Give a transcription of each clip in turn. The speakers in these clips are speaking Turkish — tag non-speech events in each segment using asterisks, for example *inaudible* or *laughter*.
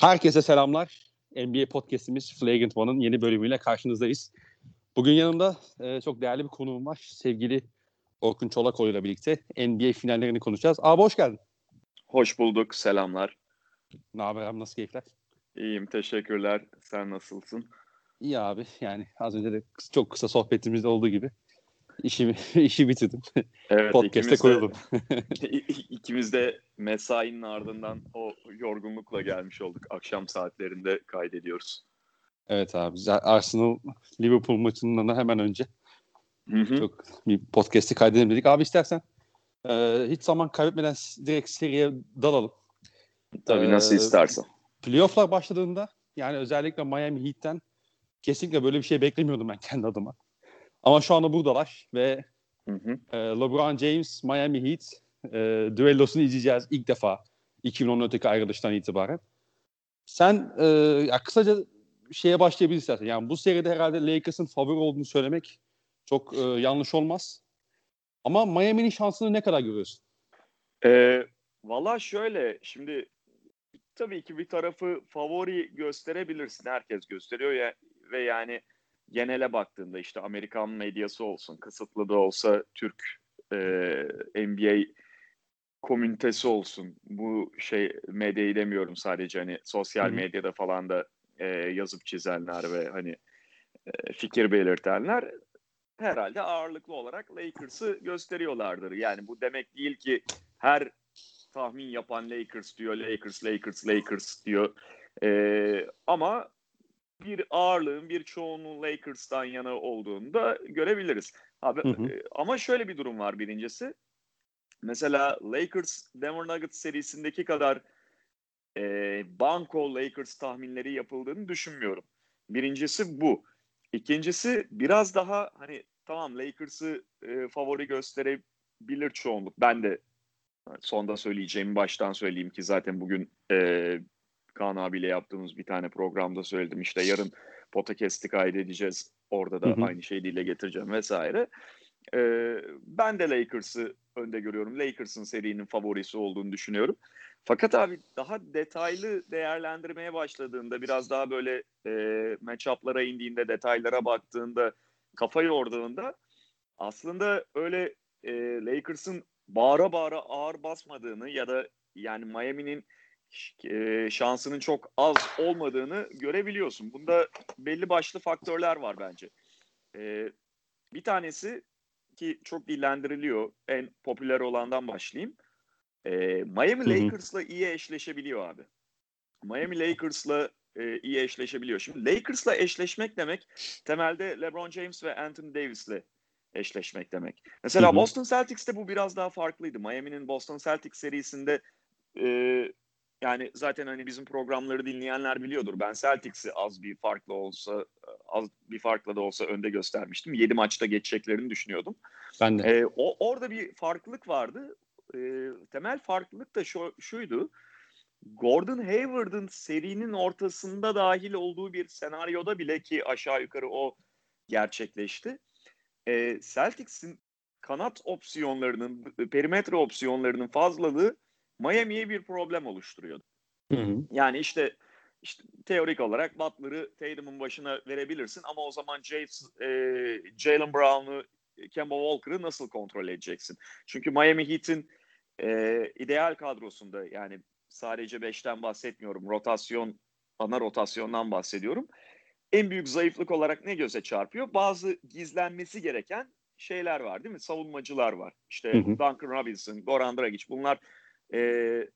Herkese selamlar. NBA podcast'imiz Flagrant One'ın yeni bölümüyle karşınızdayız. Bugün yanımda e, çok değerli bir konuğum var. Sevgili Orkun Çolakoğlu ile birlikte NBA finallerini konuşacağız. Abi hoş geldin. Hoş bulduk. Selamlar. Ne haber abi? Nasıl keyifler? İyiyim. Teşekkürler. Sen nasılsın? İyi abi. Yani az önce de çok kısa sohbetimizde olduğu gibi işimi *laughs* işi bitirdim. Evet, Podcast'e koyuldum. *laughs* İkimiz de mesainin ardından o yorgunlukla gelmiş olduk. Akşam saatlerinde kaydediyoruz. Evet abi. Arsenal Liverpool maçından da hemen önce hı hı. çok bir podcast'i kaydedelim dedik. Abi istersen e, hiç zaman kaybetmeden direkt seriye dalalım. Tabii ee, nasıl istersen. Playoff'lar başladığında yani özellikle Miami Heat'ten kesinlikle böyle bir şey beklemiyordum ben kendi adıma. Ama şu anda buradalar ve hı hı. E, LeBron James, Miami Heat e, düellosunu izleyeceğiz ilk defa 2014'teki ayrılıştan itibaren. Sen e, ya kısaca şeye başlayabiliriz zaten. Yani bu seride herhalde Lakers'ın favori olduğunu söylemek çok e, yanlış olmaz. Ama Miami'nin şansını ne kadar görüyorsun? E, Valla şöyle şimdi tabii ki bir tarafı favori gösterebilirsin. Herkes gösteriyor ya ve yani genele baktığında işte Amerikan medyası olsun, kısıtlı da olsa Türk e, NBA komünitesi olsun. Bu şey medyayı demiyorum sadece hani sosyal medyada falan da e, yazıp çizenler ve hani e, fikir belirtenler herhalde ağırlıklı olarak Lakers'ı gösteriyorlardır. Yani bu demek değil ki her tahmin yapan Lakers diyor, Lakers, Lakers, Lakers diyor. E, ama bir ağırlığın, bir çoğunluğun Lakers'tan yana olduğunu da görebiliriz. Abi, hı hı. E, ama şöyle bir durum var birincisi. Mesela Lakers Denver Nuggets serisindeki kadar e, banko Lakers tahminleri yapıldığını düşünmüyorum. Birincisi bu. İkincisi biraz daha hani tamam Lakers'ı e, favori gösterebilir çoğunluk. Ben de sonda söyleyeceğimi baştan söyleyeyim ki zaten bugün e, Kaan abiyle yaptığımız bir tane programda söyledim. İşte yarın podcast'i kaydedeceğiz. Orada da hı hı. aynı şeyi dile getireceğim vesaire. Ee, ben de Lakers'ı önde görüyorum. Lakers'ın serinin favorisi olduğunu düşünüyorum. Fakat abi daha detaylı değerlendirmeye başladığında biraz daha böyle e, matchup'lara indiğinde detaylara baktığında kafa yorduğunda aslında öyle e, Lakers'ın bağıra bağıra ağır basmadığını ya da yani Miami'nin e, şansının çok az olmadığını görebiliyorsun. Bunda belli başlı faktörler var bence. E, bir tanesi ki çok dillendiriliyor. En popüler olandan başlayayım. E, Miami Lakers'la iyi eşleşebiliyor abi. Miami Lakers'la e, iyi eşleşebiliyor. Şimdi Lakers'la eşleşmek demek temelde LeBron James ve Anthony Davis'le eşleşmek demek. Mesela hı hı. Boston Celtics'te bu biraz daha farklıydı. Miami'nin Boston Celtics serisinde e, yani zaten hani bizim programları dinleyenler biliyordur. Ben Celtics'i az bir farklı olsa az bir farkla da olsa önde göstermiştim. 7 maçta geçeceklerini düşünüyordum. Ben de. Ee, o orada bir farklılık vardı. Ee, temel farklılık da şu, şuydu. Gordon Hayward'ın serinin ortasında dahil olduğu bir senaryoda bile ki aşağı yukarı o gerçekleşti. Ee, Celtics'in kanat opsiyonlarının, perimetre opsiyonlarının fazlalığı Miami'ye bir problem oluşturuyordu. Hı hı. Yani işte işte teorik olarak Butler'ı Tatum'un başına verebilirsin ama o zaman James, e, Jalen Brown'u, Kemba Walker'ı nasıl kontrol edeceksin? Çünkü Miami Heat'in e, ideal kadrosunda yani sadece 5'ten bahsetmiyorum. Rotasyon, ana rotasyondan bahsediyorum. En büyük zayıflık olarak ne göze çarpıyor? Bazı gizlenmesi gereken şeyler var değil mi? Savunmacılar var. İşte hı hı. Duncan Robinson, Goran Dragic bunlar e,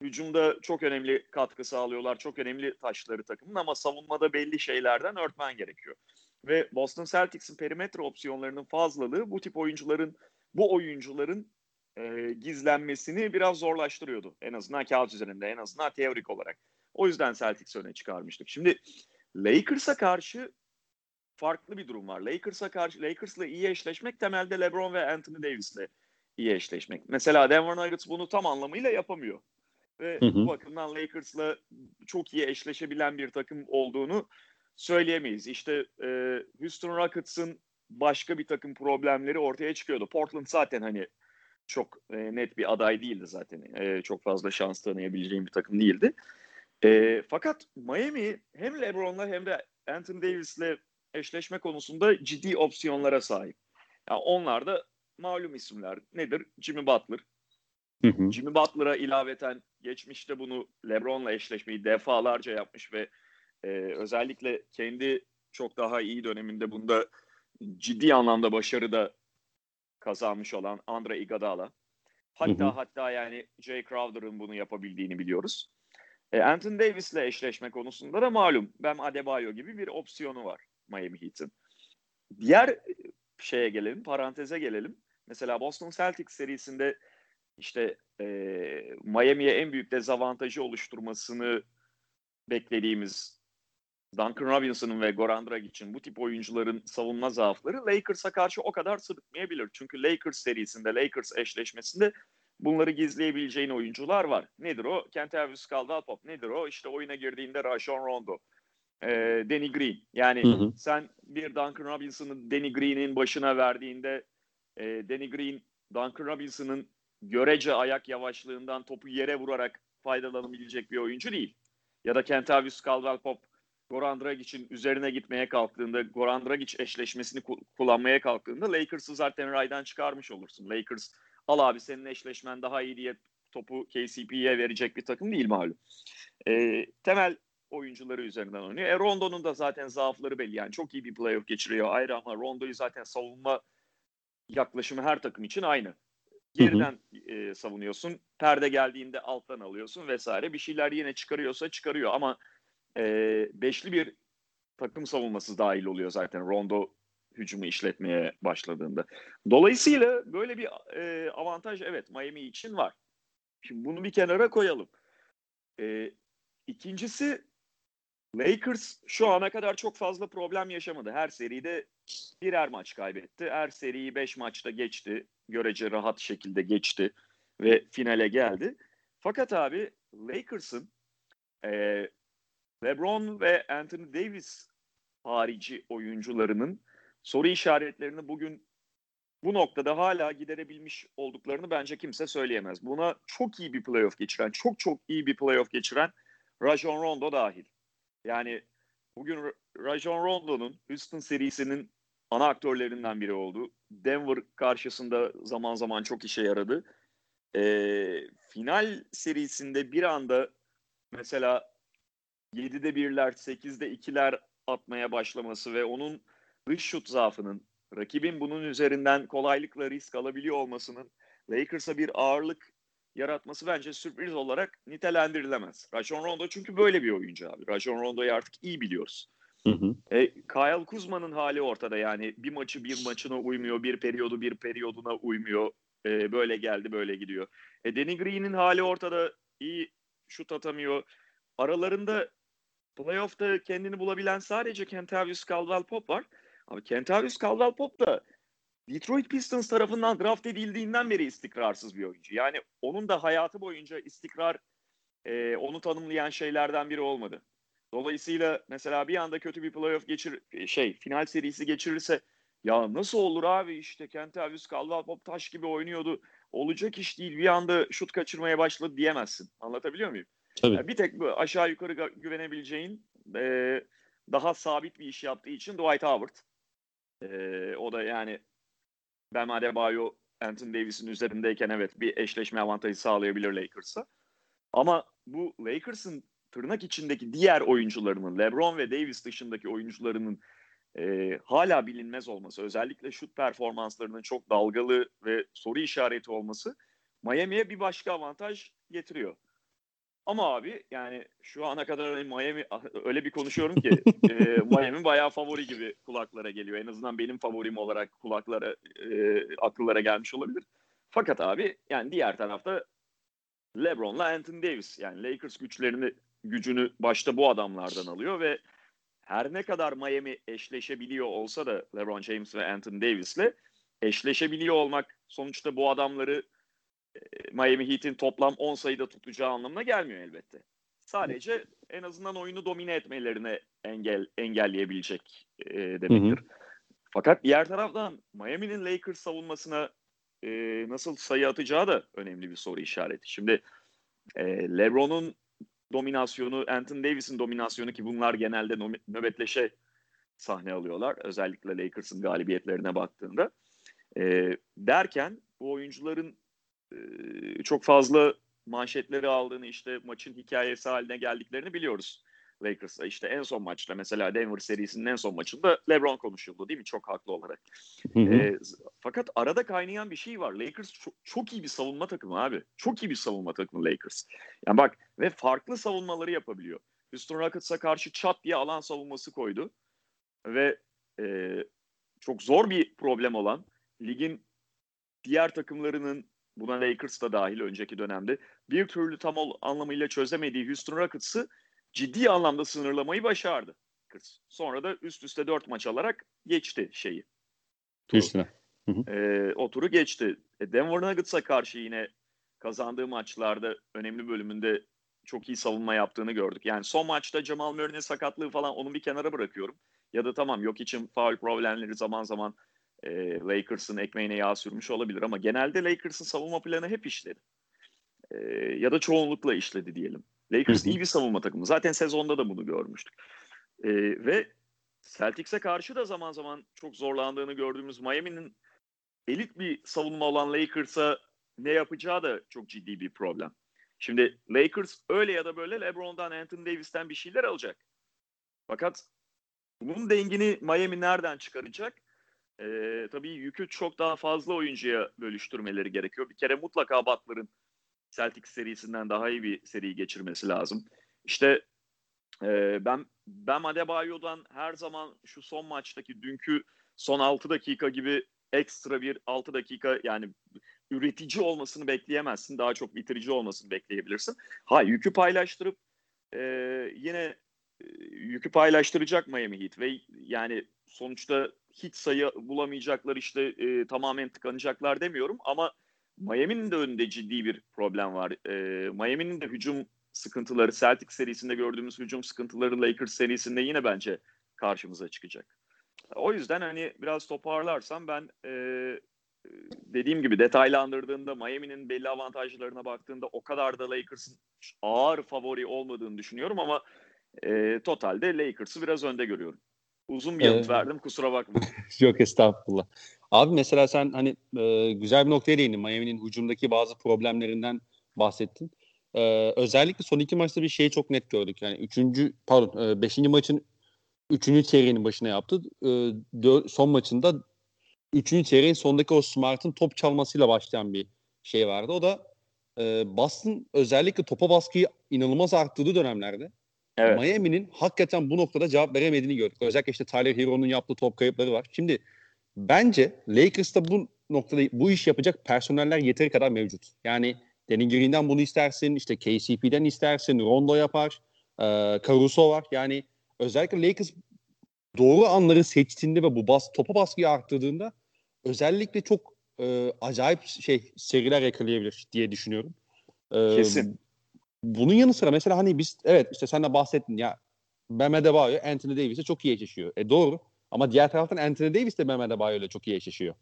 hücumda çok önemli katkı sağlıyorlar. Çok önemli taşları takımın ama savunmada belli şeylerden örtmen gerekiyor. Ve Boston Celtics'in perimetre opsiyonlarının fazlalığı bu tip oyuncuların bu oyuncuların e, gizlenmesini biraz zorlaştırıyordu. En azından kağıt üzerinde, en azından teorik olarak. O yüzden Celtics öne çıkarmıştık. Şimdi Lakers'a karşı farklı bir durum var. Lakers'a karşı Lakers'la iyi eşleşmek temelde LeBron ve Anthony Davis'le iyi eşleşmek. Mesela Denver Nuggets bunu tam anlamıyla yapamıyor. Ve hı hı. bu bakımdan Lakers'la çok iyi eşleşebilen bir takım olduğunu söyleyemeyiz. İşte e, Houston Rockets'ın başka bir takım problemleri ortaya çıkıyordu. Portland zaten hani çok e, net bir aday değildi zaten. E, çok fazla şans tanıyabileceğim bir takım değildi. E, fakat Miami hem LeBron'la hem de Anthony Davis'le eşleşme konusunda ciddi opsiyonlara sahip. Yani onlar da malum isimler. Nedir? Jimmy Butler. Hı hı. Jimmy Butler'a ilaveten geçmişte bunu LeBron'la eşleşmeyi defalarca yapmış ve e, özellikle kendi çok daha iyi döneminde bunda ciddi anlamda başarı da kazanmış olan Andre Iguodala. Hatta hı hı. hatta yani Jay Crowder'ın bunu yapabildiğini biliyoruz. E, Anthony Davis'le eşleşme konusunda da malum Bam Adebayo gibi bir opsiyonu var Miami Heat'in. Diğer şeye gelelim, paranteze gelelim. Mesela Boston Celtics serisinde işte e, Miami'ye en büyük dezavantajı oluşturmasını beklediğimiz Duncan Robinson'ın ve Goran Dragic'in bu tip oyuncuların savunma zaafları Lakers'a karşı o kadar sırıtmayabilir. Çünkü Lakers serisinde, Lakers eşleşmesinde bunları gizleyebileceğin oyuncular var. Nedir o? Kentavius Caldwell-Pope. Nedir o? İşte oyuna girdiğinde Rajon Rondo, e, Danny Green. Yani hı hı. sen bir Duncan Robinson'ı Danny Green'in başına verdiğinde e, Danny Green, Duncan Robinson'ın görece ayak yavaşlığından topu yere vurarak faydalanabilecek bir oyuncu değil. Ya da Kentavius Caldwell-Pope Goran Dragic'in üzerine gitmeye kalktığında, Goran Dragic eşleşmesini kullanmaya kalktığında Lakers'ı zaten raydan çıkarmış olursun. Lakers al abi senin eşleşmen daha iyi diye topu KCP'ye verecek bir takım değil malum. E, temel oyuncuları üzerinden oynuyor. E, Rondo'nun da zaten zaafları belli. Yani çok iyi bir playoff geçiriyor ayrı ama Rondo'yu zaten savunma yaklaşımı her takım için aynı. Geriden E, savunuyorsun. Perde geldiğinde alttan alıyorsun vesaire. Bir şeyler yine çıkarıyorsa çıkarıyor ama e, beşli bir takım savunması dahil oluyor zaten Rondo hücumu işletmeye başladığında. Dolayısıyla böyle bir e, avantaj evet Miami için var. Şimdi bunu bir kenara koyalım. E, ikincisi Lakers şu ana kadar çok fazla problem yaşamadı. Her seride birer maç kaybetti. Her seriyi beş maçta geçti. Görece rahat şekilde geçti ve finale geldi. Fakat abi Lakers'ın e, LeBron ve Anthony Davis harici oyuncularının soru işaretlerini bugün bu noktada hala giderebilmiş olduklarını bence kimse söyleyemez. Buna çok iyi bir playoff geçiren, çok çok iyi bir playoff geçiren Rajon Rondo dahil. Yani bugün Rajon Rondo'nun Houston serisinin ana aktörlerinden biri oldu. Denver karşısında zaman zaman çok işe yaradı. Ee, final serisinde bir anda mesela 7'de 1'ler, 8'de 2'ler atmaya başlaması ve onun dış şut zaafının, rakibin bunun üzerinden kolaylıkla risk alabiliyor olmasının Lakers'a bir ağırlık yaratması bence sürpriz olarak nitelendirilemez. Rajon Rondo çünkü böyle bir oyuncu abi. Rajon Rondo'yu artık iyi biliyoruz. Hı hı. E, Kyle Kuzma'nın hali ortada yani bir maçı bir maçına uymuyor, bir periyodu bir periyoduna uymuyor. E, böyle geldi böyle gidiyor. E, Danny Green'in hali ortada iyi şut atamıyor. Aralarında playoff'ta kendini bulabilen sadece Kentavius Caldwell-Pope var. Abi Kentavius Caldwell-Pope da Detroit Pistons tarafından draft edildiğinden beri istikrarsız bir oyuncu. Yani onun da hayatı boyunca istikrar e, onu tanımlayan şeylerden biri olmadı. Dolayısıyla mesela bir anda kötü bir playoff geçir şey final serisi geçirirse ya nasıl olur abi işte Kentavius Caldwell-Pope taş gibi oynuyordu. Olacak iş değil bir anda şut kaçırmaya başladı diyemezsin. Anlatabiliyor muyum? Tabii. Yani bir tek aşağı yukarı güvenebileceğin e, daha sabit bir iş yaptığı için Dwight Howard. E, o da yani Bam Adebayo, Anthony Davis'in üzerindeyken evet bir eşleşme avantajı sağlayabilir Lakers'a. Ama bu Lakers'ın tırnak içindeki diğer oyuncularının, LeBron ve Davis dışındaki oyuncularının e, hala bilinmez olması, özellikle şut performanslarının çok dalgalı ve soru işareti olması Miami'ye bir başka avantaj getiriyor. Ama abi yani şu ana kadar hani Miami öyle bir konuşuyorum ki *laughs* e, Miami bayağı favori gibi kulaklara geliyor. En azından benim favorim olarak kulaklara e, akıllara gelmiş olabilir. Fakat abi yani diğer tarafta LeBron'la Anthony Davis yani Lakers güçlerini gücünü başta bu adamlardan alıyor ve her ne kadar Miami eşleşebiliyor olsa da LeBron James ve Anthony Davis'le eşleşebiliyor olmak sonuçta bu adamları Miami Heat'in toplam 10 sayıda tutacağı anlamına gelmiyor elbette. Sadece en azından oyunu domine etmelerine engel engelleyebilecek e, demektir. Hı hı. Fakat diğer taraftan Miami'nin Lakers savunmasına e, nasıl sayı atacağı da önemli bir soru işareti. Şimdi e, LeBron'un dominasyonu, Anthony Davis'in dominasyonu ki bunlar genelde nöbetleşe sahne alıyorlar. Özellikle Lakers'ın galibiyetlerine baktığında. E, derken bu oyuncuların e, çok fazla manşetleri aldığını işte maçın hikayesi haline geldiklerini biliyoruz. Lakers'a işte en son maçta mesela Denver serisinin en son maçında LeBron konuşuldu değil mi? Çok haklı olarak. Hı hı. E, fakat arada kaynayan bir şey var. Lakers çok, çok iyi bir savunma takımı abi. Çok iyi bir savunma takımı Lakers. Yani bak ve farklı savunmaları yapabiliyor. Houston Rockets'a karşı çat diye alan savunması koydu. Ve e, çok zor bir problem olan ligin diğer takımlarının buna Lakers da dahil önceki dönemde bir türlü tam anlamıyla çözemediği Houston Rockets'ı ciddi anlamda sınırlamayı başardı. Sonra da üst üste dört maç alarak geçti şeyi. Üstüne. E, o turu geçti. E, Denver Nuggets'a karşı yine kazandığı maçlarda önemli bölümünde çok iyi savunma yaptığını gördük. Yani son maçta Jamal Murray'nin sakatlığı falan onu bir kenara bırakıyorum. Ya da tamam yok için faul problemleri zaman zaman e, Lakers'ın ekmeğine yağ sürmüş olabilir ama genelde Lakers'ın savunma planı hep işledi. E, ya da çoğunlukla işledi diyelim. Lakers iyi bir savunma takımı. Zaten sezonda da bunu görmüştük. E, ve Celtics'e karşı da zaman zaman çok zorlandığını gördüğümüz Miami'nin elit bir savunma olan Lakers'a ne yapacağı da çok ciddi bir problem. Şimdi Lakers öyle ya da böyle LeBron'dan, Anthony Davis'ten bir şeyler alacak. Fakat bunun dengini Miami nereden çıkaracak? Ee, tabii yükü çok daha fazla oyuncuya bölüştürmeleri gerekiyor. Bir kere mutlaka Butler'ın Celtics serisinden daha iyi bir seri geçirmesi lazım. İşte e, ben ben Adebayo'dan her zaman şu son maçtaki dünkü son 6 dakika gibi ekstra bir 6 dakika yani üretici olmasını bekleyemezsin. Daha çok bitirici olmasını bekleyebilirsin. Ha yükü paylaştırıp e, yine e, yükü paylaştıracak Miami Heat ve yani sonuçta hiç sayı bulamayacaklar işte e, tamamen tıkanacaklar demiyorum ama Miami'nin de önünde ciddi bir problem var. E, Miami'nin de hücum sıkıntıları Celtics serisinde gördüğümüz hücum sıkıntıları Lakers serisinde yine bence karşımıza çıkacak. O yüzden hani biraz toparlarsam ben e, dediğim gibi detaylandırdığında Miami'nin belli avantajlarına baktığında o kadar da Lakers'ın ağır favori olmadığını düşünüyorum ama e, totalde Lakers'ı biraz önde görüyorum. Uzun bir yanıt ee, verdim kusura bakma. *laughs* Yok estağfurullah. Abi mesela sen hani e, güzel bir noktaya değindin. Miami'nin hücumdaki bazı problemlerinden bahsettin. E, özellikle son iki maçta bir şeyi çok net gördük. Yani üçüncü pardon e, beşinci maçın üçüncü çeyreğinin başına yaptı. E, dör, son maçında üçüncü çeyreğin sondaki o Smart'ın top çalmasıyla başlayan bir şey vardı. O da e, Boston özellikle topa baskıyı inanılmaz arttırdığı dönemlerde evet. Miami'nin hakikaten bu noktada cevap veremediğini gördük. Özellikle işte Tyler Hero'nun yaptığı top kayıpları var. Şimdi bence Lakers'ta bu noktada bu iş yapacak personeller yeteri kadar mevcut. Yani Danny Green'den bunu istersin, işte KCP'den istersin, Rondo yapar, e, Caruso var. Yani özellikle Lakers doğru anları seçtiğinde ve bu bas, topa baskıyı arttırdığında özellikle çok e, acayip şey seriler yakalayabilir diye düşünüyorum. E, Kesin. Bunun yanı sıra mesela hani biz evet işte sen de bahsettin ya Bam Adebayo Anthony Davis'e çok iyi eşleşiyor. E doğru. Ama diğer taraftan Anthony Davis de Bam Adebayo ile çok iyi eşleşiyor.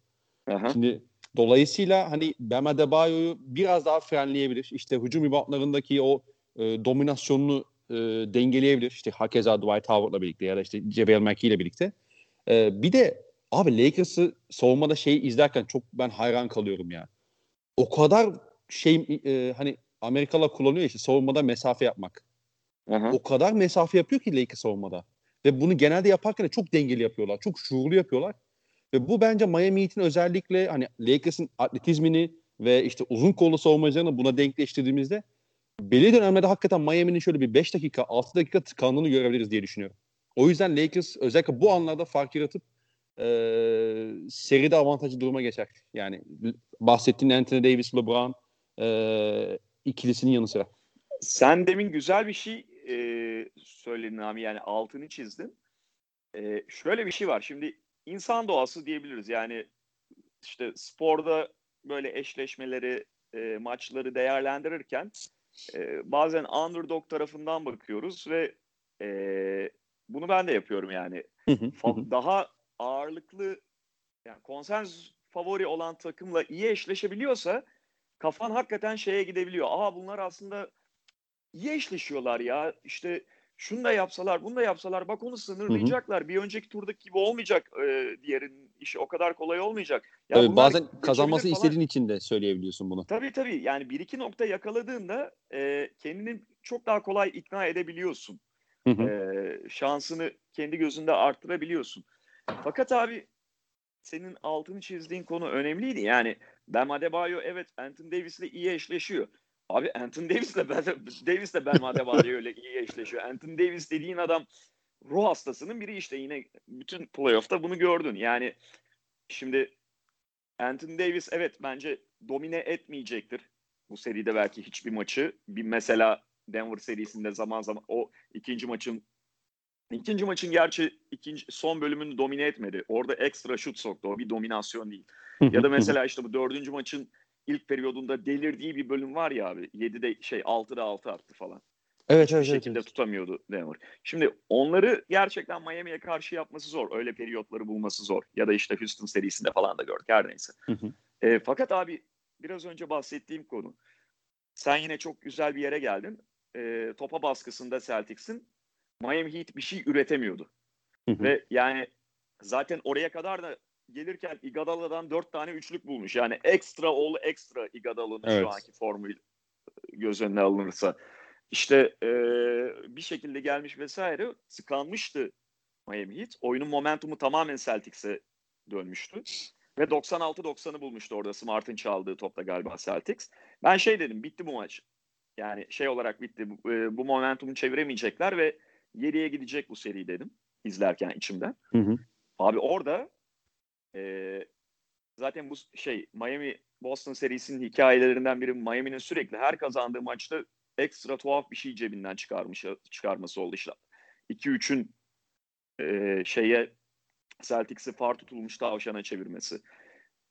Aha. Şimdi dolayısıyla hani Bam Adebayo'yu biraz daha frenleyebilir. İşte hücum reboundlarındaki o e, dominasyonunu e, dengeleyebilir. İşte hakeza Dwight Howard'la birlikte ya da işte JaVale McGee ile birlikte. E, bir de abi Lakers'ı savunmada şeyi izlerken çok ben hayran kalıyorum ya. O kadar şey e, hani Amerikalılar kullanıyor işte savunmada mesafe yapmak. Aha. O kadar mesafe yapıyor ki Lakers savunmada. Ve bunu genelde yaparken de çok dengeli yapıyorlar. Çok şuurlu yapıyorlar. Ve bu bence Miami Heat'in özellikle hani Lakers'ın atletizmini ve işte uzun kollu savunmacılarını buna denkleştirdiğimizde belli dönemlerde hakikaten Miami'nin şöyle bir 5 dakika 6 dakika tıkandığını görebiliriz diye düşünüyorum. O yüzden Lakers özellikle bu anlarda fark yaratıp e, seride avantajlı duruma geçer. Yani bahsettiğin Anthony Davis, LeBron e, ikilisinin yanı sıra. Sen demin güzel bir şey e, söyledin abi. Yani altını çizdin. E, şöyle bir şey var. Şimdi insan doğası diyebiliriz. Yani işte sporda böyle eşleşmeleri e, maçları değerlendirirken e, bazen underdog tarafından bakıyoruz ve e, bunu ben de yapıyorum yani. Daha ağırlıklı yani konsens favori olan takımla iyi eşleşebiliyorsa kafan hakikaten şeye gidebiliyor. Aa bunlar aslında iyi eşleşiyorlar ya. İşte şunu da yapsalar, bunu da yapsalar bak onu sınırlayacaklar. Hı hı. Bir önceki turdaki gibi olmayacak e, diğerin işi o kadar kolay olmayacak. Ya tabii bazen kazanması falan. istediğin için de söyleyebiliyorsun bunu. Tabii tabii yani bir iki nokta yakaladığında e, kendini çok daha kolay ikna edebiliyorsun. Hı hı. E, şansını kendi gözünde arttırabiliyorsun. Fakat abi senin altını çizdiğin konu önemliydi. Yani Bam Adebayo evet Anthony Davis'le iyi eşleşiyor. Abi Anthony Davis de ben, *laughs* Davis de Ben Adebayo öyle *laughs* iyi eşleşiyor. Anthony Davis dediğin adam ruh hastasının biri işte yine bütün playoff'ta bunu gördün. Yani şimdi Anthony Davis evet bence domine etmeyecektir. Bu seride belki hiçbir maçı. Bir mesela Denver serisinde zaman zaman o ikinci maçın ikinci maçın gerçi ikinci son bölümünü domine etmedi. Orada ekstra şut soktu. O bir dominasyon değil. ya da mesela işte bu dördüncü maçın ilk periyodunda delirdiği bir bölüm var ya abi. 7'de şey 6'da 6 attı falan. Evet evet. Şekilde evet. tutamıyordu Denver. Şimdi onları gerçekten Miami'ye karşı yapması zor. Öyle periyotları bulması zor. Ya da işte Houston serisinde falan da gördük her neyse. E, fakat abi biraz önce bahsettiğim konu. Sen yine çok güzel bir yere geldin. E, topa baskısında Celtics'in Miami Heat bir şey üretemiyordu. Ve yani zaten oraya kadar da gelirken Iguodala'dan dört tane üçlük bulmuş. Yani ekstra all ekstra Iguodala'nın evet. şu anki formuyla göz önüne alınırsa. İşte e, bir şekilde gelmiş vesaire sıkanmıştı Miami Heat. Oyunun momentumu tamamen Celtics'e dönmüştü. Ve 96-90'ı bulmuştu orada Smart'ın çaldığı topta galiba Celtics. Ben şey dedim bitti bu maç. Yani şey olarak bitti. Bu, bu momentumu çeviremeyecekler ve geriye gidecek bu seri dedim izlerken içimden. Hı hı. Abi orada e, zaten bu şey Miami Boston serisinin hikayelerinden biri Miami'nin sürekli her kazandığı maçta ekstra tuhaf bir şey cebinden çıkarmış çıkarması oldu işte. 2-3'ün e, şeye Celtics'i far tutulmuş tavşana çevirmesi.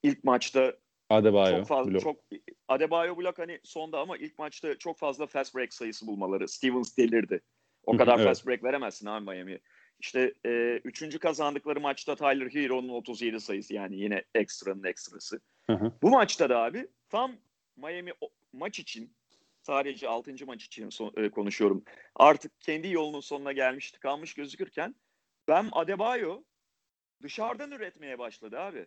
İlk maçta Adebayo çok fazla blok. çok Adebayo blok hani sonda ama ilk maçta çok fazla fast break sayısı bulmaları. Stevens delirdi. O kadar evet. fast break veremezsin abi Miami. İşte e, üçüncü kazandıkları maçta Tyler Hero'nun 37 sayısı yani yine ekstranın ekstrası. Hı hı. Bu maçta da abi tam Miami o, maç için sadece 6. maç için son, e, konuşuyorum. Artık kendi yolunun sonuna gelmişti kalmış gözükürken ben Adebayo dışarıdan üretmeye başladı abi.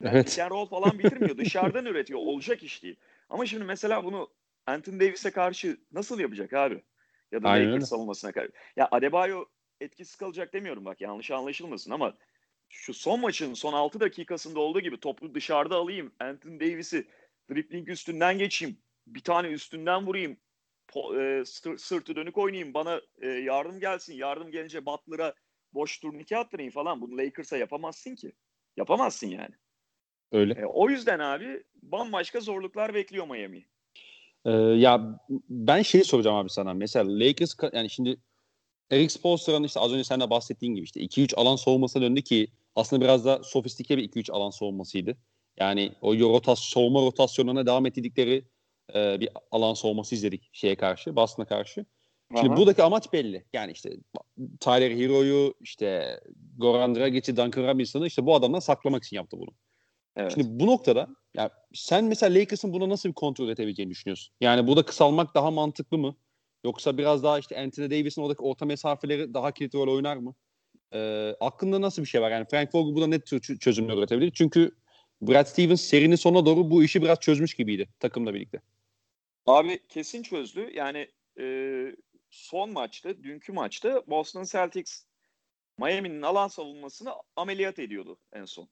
Yani evet. roll falan bitirmiyor. *laughs* dışarıdan üretiyor. Olacak iş değil. Ama şimdi mesela bunu Anthony Davis'e karşı nasıl yapacak abi? Ya da Lakers savunmasına karşı. Ya Adebayo etkisiz kalacak demiyorum bak yanlış anlaşılmasın ama şu son maçın son 6 dakikasında olduğu gibi topu dışarıda alayım. Anthony Davis'i dribbling üstünden geçeyim. Bir tane üstünden vurayım. Po- e, sırtı dönük oynayayım. Bana e, yardım gelsin. Yardım gelince Butler'a boş turnike attırayım falan. Bunu Lakers'a yapamazsın ki. Yapamazsın yani. Öyle. E, o yüzden abi bambaşka zorluklar bekliyor Miami. Ee, ya ben şeyi soracağım abi sana. Mesela Lakers yani şimdi Eric Spoelstra'nın işte az önce sen de bahsettiğin gibi işte 2-3 alan savunmasına döndü ki aslında biraz da sofistike bir 2-3 alan savunmasıydı. Yani o rotas savunma rotasyonuna devam ettikleri e, bir alan savunması izledik şeye karşı, Boston'a karşı. Şimdi Aha. buradaki amaç belli. Yani işte Tyler Hero'yu, işte Goran Dragic'i, Duncan Robinson'ı işte bu adamdan saklamak için yaptı bunu. Evet. Şimdi bu noktada ya sen mesela Lakers'ın buna nasıl bir kontrol edebileceğini düşünüyorsun? Yani burada kısalmak daha mantıklı mı? Yoksa biraz daha işte Anthony Davis'in oradaki orta mesafeleri daha kilit rol oynar mı? Ee, aklında nasıl bir şey var? Yani Frank Vogel burada net çözümler üretebilir. Çünkü Brad Stevens serinin sonuna doğru bu işi biraz çözmüş gibiydi takımla birlikte. Abi kesin çözdü. Yani e, son maçta, dünkü maçta Boston Celtics Miami'nin alan savunmasını ameliyat ediyordu en son.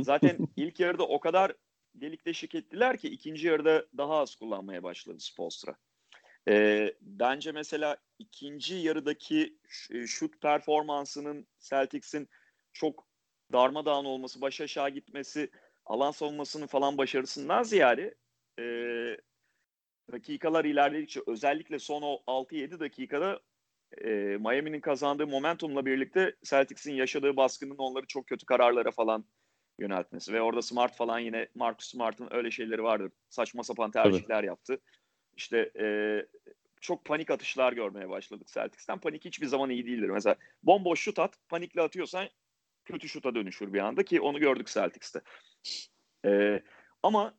Zaten *laughs* ilk yarıda o kadar delik deşik ettiler ki ikinci yarıda daha az kullanmaya başladı Spolstra. E, bence mesela ikinci yarıdaki e, şut performansının Celtics'in çok darmadağın olması, baş aşağı gitmesi, alan savunmasının falan başarısından ziyade e, dakikalar ilerledikçe özellikle son o 6-7 dakikada e, Miami'nin kazandığı momentumla birlikte Celtics'in yaşadığı baskının onları çok kötü kararlara falan yöneltmesi ve orada Smart falan yine Marcus Smart'ın öyle şeyleri vardır. Saçma sapan tercihler Tabii. yaptı işte e, çok panik atışlar görmeye başladık Celtics'ten. Panik hiçbir zaman iyi değildir. Mesela bomboş şut at, panikle atıyorsan kötü şuta dönüşür bir anda ki onu gördük Celtics'te. E, ama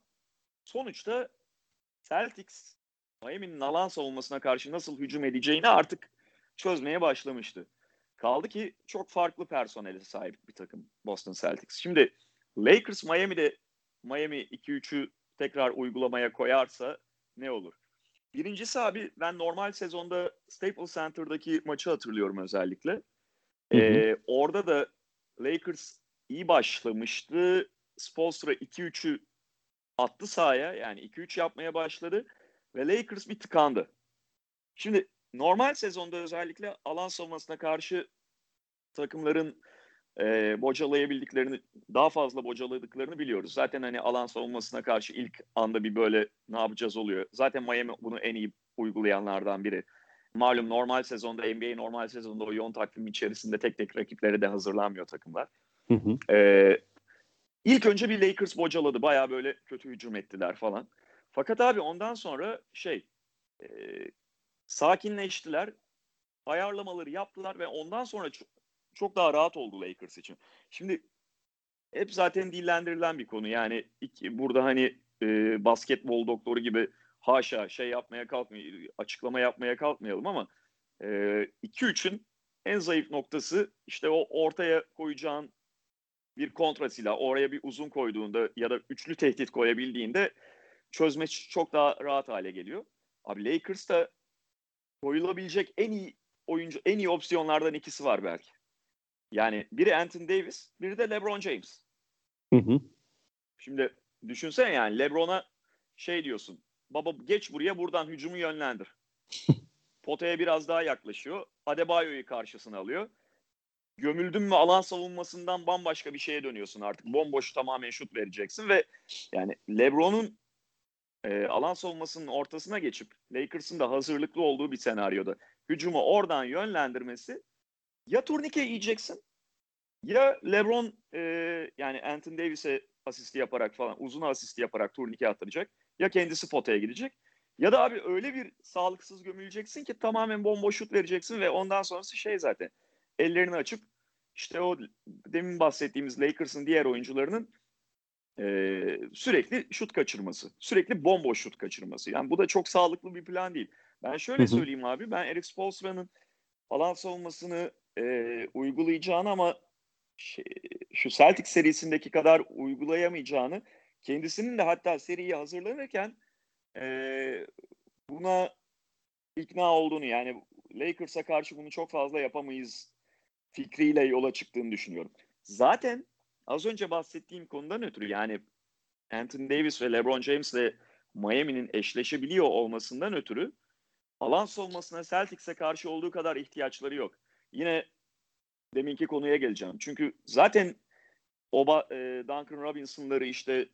sonuçta Celtics Miami'nin alan savunmasına karşı nasıl hücum edeceğini artık çözmeye başlamıştı. Kaldı ki çok farklı personele sahip bir takım Boston Celtics. Şimdi Lakers Miami'de Miami 2-3'ü tekrar uygulamaya koyarsa ne olur? Birincisi abi ben normal sezonda Staples Center'daki maçı hatırlıyorum özellikle. Hı hı. Ee, orada da Lakers iyi başlamıştı. Spolstra 2-3'ü attı sahaya. Yani 2-3 yapmaya başladı. Ve Lakers bir tıkandı. Şimdi normal sezonda özellikle alan savunmasına karşı takımların e, bocalayabildiklerini, daha fazla bocaladıklarını biliyoruz. Zaten hani alan savunmasına karşı ilk anda bir böyle ne yapacağız oluyor. Zaten Miami bunu en iyi uygulayanlardan biri. Malum normal sezonda, NBA normal sezonda o yoğun takvim içerisinde tek tek rakiplere de hazırlanmıyor takımlar. Hı hı. Ee, ilk önce bir Lakers bocaladı. Baya böyle kötü hücum ettiler falan. Fakat abi ondan sonra şey e, sakinleştiler. Ayarlamaları yaptılar ve ondan sonra çok, daha rahat oldu Lakers için. Şimdi hep zaten dillendirilen bir konu. Yani iki, burada hani e, basketbol doktoru gibi haşa şey yapmaya kalkmayalım, açıklama yapmaya kalkmayalım ama 2-3'ün e, en zayıf noktası işte o ortaya koyacağın bir kontra silah, oraya bir uzun koyduğunda ya da üçlü tehdit koyabildiğinde çözme çok daha rahat hale geliyor. Abi Lakers'ta koyulabilecek en iyi oyuncu, en iyi opsiyonlardan ikisi var belki. Yani biri Anthony Davis, biri de LeBron James. Hı hı. Şimdi düşünsene yani LeBron'a şey diyorsun. Baba geç buraya buradan hücumu yönlendir. *laughs* Potaya biraz daha yaklaşıyor. Adebayo'yu karşısına alıyor. Gömüldün mü alan savunmasından bambaşka bir şeye dönüyorsun artık. Bomboş tamamen şut vereceksin ve yani LeBron'un e, alan savunmasının ortasına geçip Lakers'ın da hazırlıklı olduğu bir senaryoda hücumu oradan yönlendirmesi ya turnike yiyeceksin ya LeBron e, yani Anthony Davis'e asisti yaparak falan uzun asisti yaparak turnike attıracak ya kendisi potaya gidecek ya da abi öyle bir sağlıksız gömüleceksin ki tamamen bomboş şut vereceksin ve ondan sonrası şey zaten ellerini açıp işte o demin bahsettiğimiz Lakers'ın diğer oyuncularının e, sürekli şut kaçırması. Sürekli bomboş şut kaçırması. Yani bu da çok sağlıklı bir plan değil. Ben şöyle söyleyeyim abi. Ben Eric Spoelstra'nın alan savunmasını e, uygulayacağını ama şey, şu Celtic serisindeki kadar uygulayamayacağını kendisinin de hatta seriyi hazırlanırken e, buna ikna olduğunu yani Lakers'a karşı bunu çok fazla yapamayız fikriyle yola çıktığını düşünüyorum. Zaten az önce bahsettiğim konudan ötürü yani Anthony Davis ve LeBron James ile Miami'nin eşleşebiliyor olmasından ötürü alan savunmasına Celtics'e karşı olduğu kadar ihtiyaçları yok. Yine deminki konuya geleceğim. Çünkü zaten Oba, e, Duncan Robinson'ları işte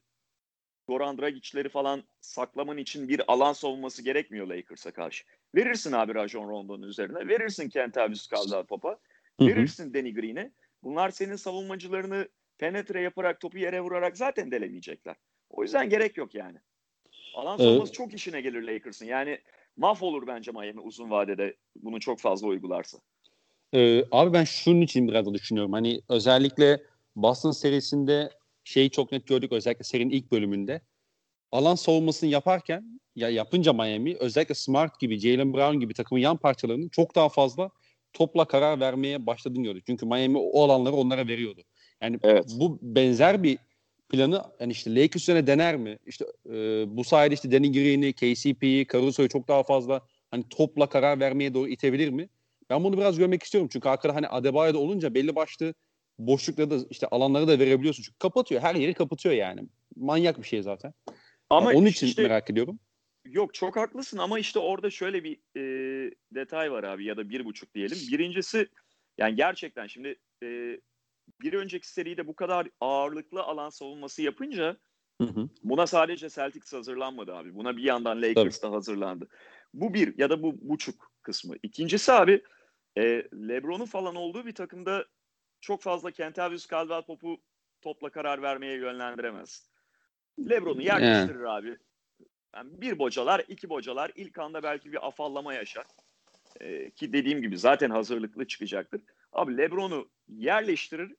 Goran Dragic'leri falan saklaman için bir alan savunması gerekmiyor Lakers'a karşı. Verirsin abi Rajon Rondo'nun üzerine. Verirsin Kent Abius Caldwell Pop'a. Verirsin Danny Green'e. Bunlar senin savunmacılarını penetre yaparak topu yere vurarak zaten delemeyecekler. O yüzden gerek yok yani. Alan savunması ee, çok işine gelir Lakers'ın. Yani mahvolur bence Miami uzun vadede bunu çok fazla uygularsa. E, abi ben şunun için biraz da düşünüyorum. Hani özellikle Boston serisinde şeyi çok net gördük özellikle serinin ilk bölümünde. Alan savunmasını yaparken ya yapınca Miami özellikle Smart gibi, Jalen Brown gibi takımın yan parçalarının çok daha fazla topla karar vermeye başladığını gördük. Çünkü Miami o alanları onlara veriyordu. Yani evet. bu benzer bir planı yani işte Lakers üzerine dener mi? İşte e, bu sayede işte Danny Green'i, KCP'yi, Caruso'yu çok daha fazla hani topla karar vermeye doğru itebilir mi? Ben bunu biraz görmek istiyorum. Çünkü arkada hani Adebayo'da olunca belli başlı boşlukları da işte alanları da verebiliyorsun. Çünkü kapatıyor. Her yeri kapatıyor yani. Manyak bir şey zaten. Ama yani onun için işte, merak ediyorum. Yok çok haklısın ama işte orada şöyle bir e, detay var abi ya da bir buçuk diyelim. Birincisi yani gerçekten şimdi e, bir önceki seride bu kadar ağırlıklı alan savunması yapınca hı hı. buna sadece Celtics hazırlanmadı abi. Buna bir yandan Lakers da hazırlandı. Bu bir ya da bu buçuk kısmı. İkincisi abi e, LeBron'un falan olduğu bir takımda çok fazla Kentavius Caldwell Pop'u topla karar vermeye yönlendiremez. LeBron'u yerleştirir yani. abi. Yani bir bocalar, iki bocalar. ilk anda belki bir afallama yaşar. Ee, ki dediğim gibi zaten hazırlıklı çıkacaktır. Abi LeBron'u yerleştirir.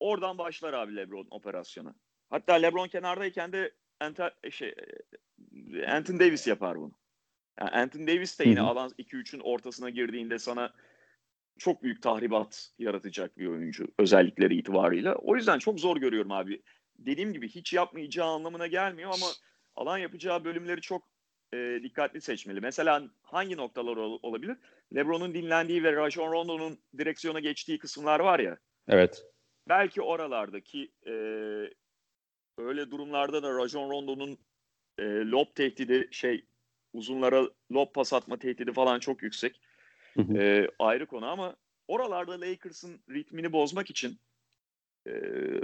Oradan başlar abi LeBron operasyonu. Hatta LeBron kenardayken de Enter, şey, Anthony Davis yapar bunu. Yani Anthony Davis de yine Hı-hı. alan 2-3'ün ortasına girdiğinde sana çok büyük tahribat yaratacak bir oyuncu özellikleri itibarıyla. O yüzden çok zor görüyorum abi. Dediğim gibi hiç yapmayacağı anlamına gelmiyor ama alan yapacağı bölümleri çok e, dikkatli seçmeli. Mesela hangi noktalar ol- olabilir? LeBron'un dinlendiği ve Rajon Rondo'nun direksiyona geçtiği kısımlar var ya. Evet. Belki oralardaki e, öyle durumlarda da Rajon Rondo'nun e, lob tehdidi şey uzunlara lob pas atma tehdidi falan çok yüksek. E, ayrı konu ama oralarda Lakers'ın ritmini bozmak için e,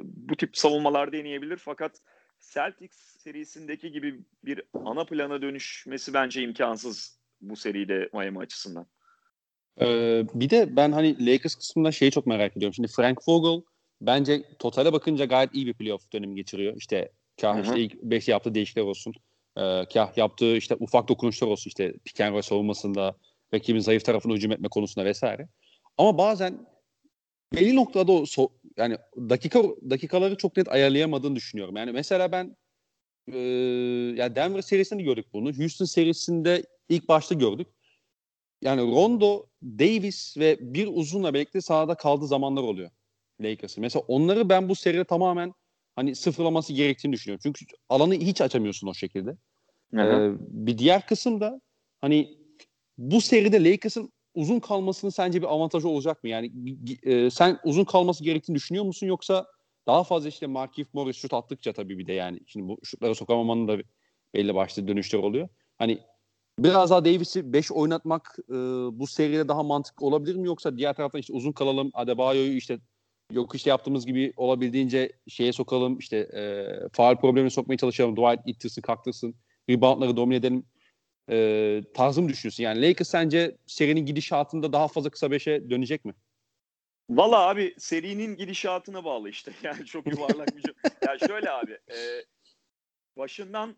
bu tip savunmalar deneyebilir fakat Celtics serisindeki gibi bir ana plana dönüşmesi bence imkansız bu seride Miami açısından. Ee, bir de ben hani Lakers kısmında şeyi çok merak ediyorum. Şimdi Frank Vogel bence totale bakınca gayet iyi bir playoff dönemi geçiriyor. İşte kah Hı-hı. işte ilk 5 yaptığı değişiklikler olsun. E, kah yaptığı işte ufak dokunuşlar olsun işte pick and roll savunmasında rakibin zayıf tarafını hücum etme konusunda vesaire. Ama bazen belli noktada o so, yani dakika dakikaları çok net ayarlayamadığını düşünüyorum. Yani mesela ben e, yani Denver serisinde gördük bunu. Houston serisinde ilk başta gördük. Yani Rondo, Davis ve bir uzunla birlikte sahada kaldığı zamanlar oluyor Lakers'ın. Mesela onları ben bu seride tamamen hani sıfırlaması gerektiğini düşünüyorum. Çünkü alanı hiç açamıyorsun o şekilde. Ee, bir diğer kısım da hani bu seride Lakers'ın uzun kalmasının sence bir avantajı olacak mı? Yani e, sen uzun kalması gerektiğini düşünüyor musun yoksa daha fazla işte Markif Morris şut attıkça tabii bir de yani şimdi bu şutlara sokamamanın da belli başlı dönüşler oluyor. Hani biraz daha Davis'i 5 oynatmak e, bu seride daha mantıklı olabilir mi yoksa diğer taraftan işte uzun kalalım Adebayo'yu işte yok işte yaptığımız gibi olabildiğince şeye sokalım işte e, faal problemini sokmaya çalışalım Dwight ittirsin kalktırsın reboundları domine edelim e, tarzı mı düşünüyorsun? Yani Lakers sence serinin gidişatında daha fazla kısa beşe dönecek mi? Valla abi serinin gidişatına bağlı işte. *laughs* Yani çok yuvarlak bir şey. *laughs* yani şöyle abi e, başından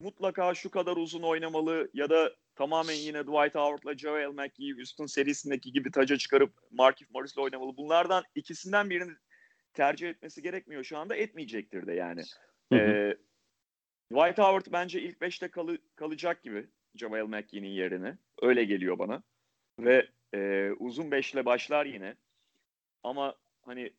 mutlaka şu kadar uzun oynamalı ya da tamamen yine Dwight Howard'la Joel McGee Houston serisindeki gibi taca çıkarıp Markif Morris'le oynamalı. Bunlardan ikisinden birini tercih etmesi gerekmiyor şu anda. Etmeyecektir de yani. Hı hı. Ee, Dwight Howard bence ilk beşte kalı, kalacak gibi Jamal McGee'nin yerine. Öyle geliyor bana. Ve e, uzun beşle başlar yine. Ama hani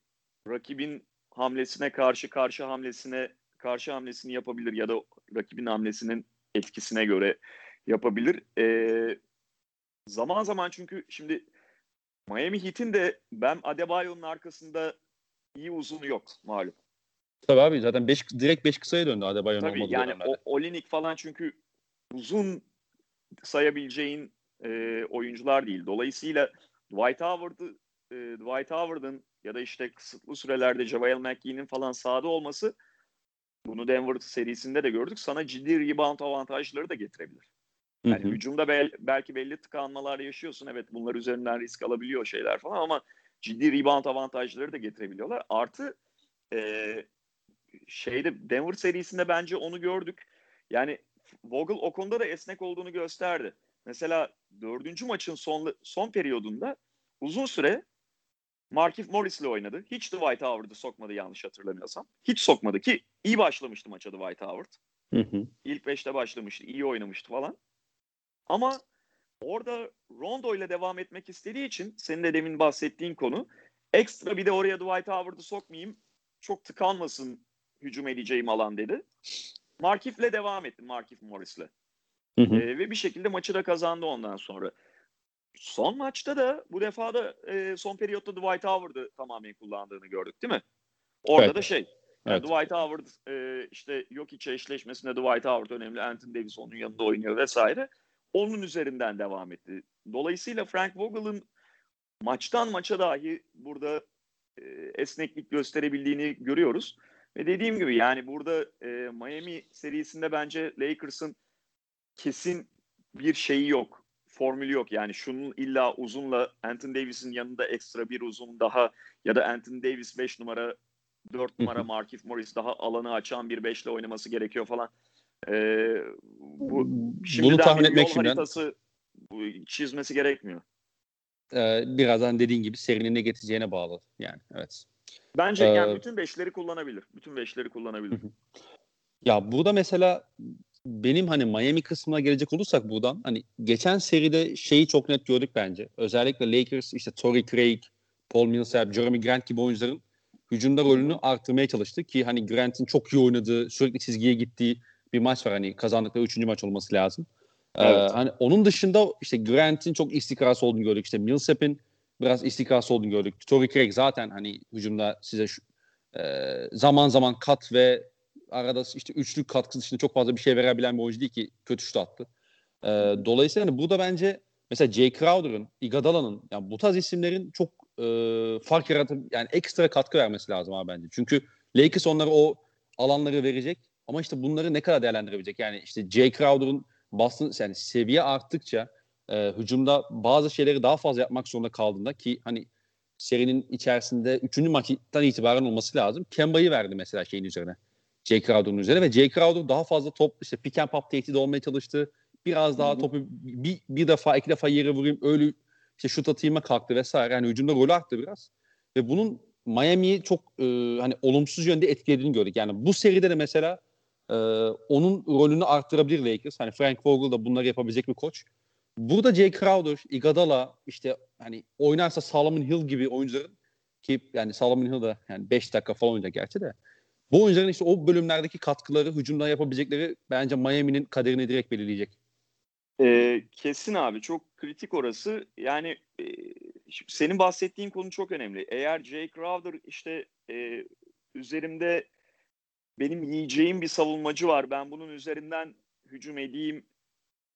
rakibin hamlesine karşı karşı hamlesine karşı hamlesini yapabilir ya da rakibin hamlesinin etkisine göre yapabilir. E, zaman zaman çünkü şimdi Miami Heat'in de ben Adebayo'nun arkasında iyi uzun yok malum. Tabii abi zaten beş, direkt 5 kısaya döndü Adebayo'nun olmadığı Tabii yani o, Olinik falan çünkü uzun sayabileceğin e, oyuncular değil. Dolayısıyla Dwight Howard'ı e, Dwight Howard'ın ya da işte kısıtlı sürelerde JaVale McGee'nin falan sahada olması bunu Denver serisinde de gördük. Sana ciddi rebound avantajları da getirebilir. Yani hı hı. hücumda bel, belki belli tıkanmalar yaşıyorsun. Evet bunlar üzerinden risk alabiliyor şeyler falan ama ciddi rebound avantajları da getirebiliyorlar. Artı e, şeyde Denver serisinde bence onu gördük. Yani Vogel o konuda da esnek olduğunu gösterdi. Mesela dördüncü maçın son, son periyodunda uzun süre Markif Morris ile oynadı. Hiç Dwight Howard'ı sokmadı yanlış hatırlamıyorsam. Hiç sokmadı ki iyi başlamıştı maça Dwight Howard. Hı hı. İlk beşte başlamıştı. iyi oynamıştı falan. Ama orada Rondo ile devam etmek istediği için senin de demin bahsettiğin konu ekstra bir de oraya Dwight Howard'ı sokmayayım çok tıkanmasın hücum edeceğim alan dedi. Markif'le devam etti Markif Morris'le. Hı hı. E, ve bir şekilde maçı da kazandı ondan sonra. Son maçta da bu defa da e, son periyotta Dwight Howard'ı tamamen kullandığını gördük değil mi? Orada evet. da şey yani evet. Dwight Howard e, işte yok içe eşleşmesinde Dwight Howard önemli. Anthony Davis onun yanında oynuyor vesaire. Onun üzerinden devam etti. Dolayısıyla Frank Vogel'ın maçtan maça dahi burada e, esneklik gösterebildiğini görüyoruz. Ve dediğim gibi yani burada e, Miami serisinde bence Lakers'ın kesin bir şeyi yok. Formülü yok. Yani şunun illa uzunla Anthony Davis'in yanında ekstra bir uzun daha ya da Anthony Davis 5 numara 4 numara Markif Morris daha alanı açan bir 5'le oynaması gerekiyor falan. Ee, bu Bunu tahmin etmek için haritası bu, çizmesi gerekmiyor. Ee, birazdan dediğin gibi serinin ne getireceğine bağlı yani evet. Bence ee, yani bütün beşleri kullanabilir. Bütün beşleri kullanabilir. Ya burada mesela benim hani Miami kısmına gelecek olursak buradan hani geçen seride şeyi çok net gördük bence. Özellikle Lakers işte Torrey Craig, Paul Millsap, Jeremy Grant gibi oyuncuların hücumda rolünü arttırmaya çalıştı ki hani Grant'in çok iyi oynadığı, sürekli çizgiye gittiği bir maç var. Hani kazandıkları üçüncü maç olması lazım. Ee, evet. Ee, hani onun dışında işte Grant'in çok istikrarsız olduğunu gördük. İşte Millsap'in biraz istikrarsız olduğunu gördük. Torrey Craig zaten hani hücumda size şu, e, zaman zaman kat ve arada işte üçlük katkısı dışında çok fazla bir şey verebilen bir oyuncu değil ki kötü şut attı. E, dolayısıyla hani burada bence mesela Jay Crowder'ın, Iguodala'nın yani bu tarz isimlerin çok e, fark yaratıp yani ekstra katkı vermesi lazım abi bence. Çünkü Lakers onlara o alanları verecek ama işte bunları ne kadar değerlendirebilecek? Yani işte Jay Crowder'ın Boston yani seviye arttıkça e, hücumda bazı şeyleri daha fazla yapmak zorunda kaldığında ki hani serinin içerisinde 3. maçtan itibaren olması lazım. Kemba'yı verdi mesela şeyin üzerine. Jay Crowder'ın üzerine ve Jay Crowder daha fazla top işte pick and pop tehdidi olmaya çalıştı. Biraz daha topu bir, bir defa iki defa yere vurayım öyle işte şut atayım'a kalktı vesaire. Yani hücumda rolü arttı biraz. Ve bunun Miami'yi çok e, hani olumsuz yönde etkilediğini gördük. Yani bu seride de mesela e, onun rolünü arttırabilir Lakers. Hani Frank Vogel da bunları yapabilecek bir koç. Burada Jay Crowder, Iguodala işte hani oynarsa Solomon Hill gibi oyuncuların ki yani Solomon Hill da yani 5 dakika falan oynayacak gerçi de bu oyuncuların işte o bölümlerdeki katkıları hücumda yapabilecekleri bence Miami'nin kaderini direkt belirleyecek. Ee, kesin abi çok kritik orası. Yani e, senin bahsettiğin konu çok önemli. Eğer Jay Crowder işte e, üzerimde benim yiyeceğim bir savunmacı var. Ben bunun üzerinden hücum edeyim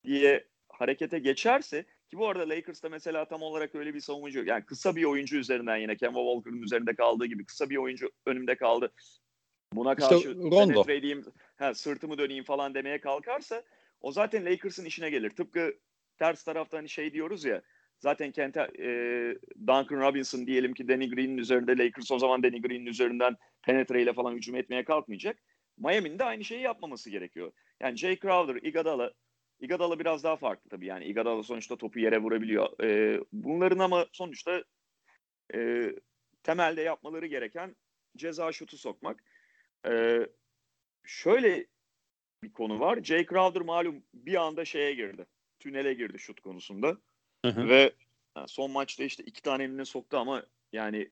diye harekete geçerse ki bu arada Lakers'ta mesela tam olarak öyle bir savunmacı yok. Yani kısa bir oyuncu üzerinden yine Kemba Walker'ın üzerinde kaldığı gibi kısa bir oyuncu önümde kaldı. Buna karşı işte penetre edeyim, ha, sırtımı döneyim falan demeye kalkarsa o zaten Lakers'ın işine gelir. Tıpkı ters tarafta hani şey diyoruz ya zaten Kente e, Duncan Robinson diyelim ki Danny Green'in üzerinde Lakers o zaman Danny Green'in üzerinden penetre ile falan hücum etmeye kalkmayacak. Miami'nin de aynı şeyi yapmaması gerekiyor. Yani Jay Crowder, Iguodala Iguodala biraz daha farklı tabii. Yani Iguodala sonuçta topu yere vurabiliyor. E, bunların ama sonuçta e, temelde yapmaları gereken ceza şutu sokmak. E, şöyle bir konu var. Jay Crowder malum bir anda şeye girdi. Tünele girdi şut konusunda. Hı hı. Ve son maçta işte iki tane eline soktu ama yani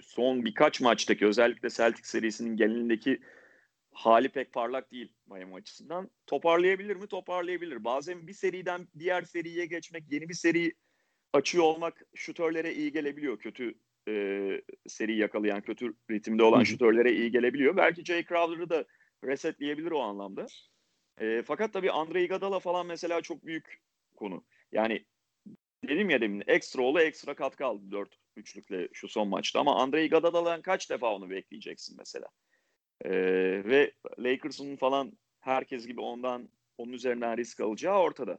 son birkaç maçtaki özellikle Celtic serisinin genelindeki hali pek parlak değil Miami açısından. Toparlayabilir mi? Toparlayabilir. Bazen bir seriden diğer seriye geçmek, yeni bir seri açıyor olmak şutörlere iyi gelebiliyor. Kötü e, seri yakalayan, kötü ritimde olan şutörlere iyi gelebiliyor. Belki Jay Crowder'ı da resetleyebilir o anlamda. E, fakat tabii Andre Iguodala falan mesela çok büyük konu. Yani dedim ya demin ekstra oğlu ekstra katkı aldı 4 üçlükle şu son maçta ama Andre Iguodala'dan kaç defa onu bekleyeceksin mesela? Ee, ve Lakers'ın falan herkes gibi ondan onun üzerinden risk alacağı ortada.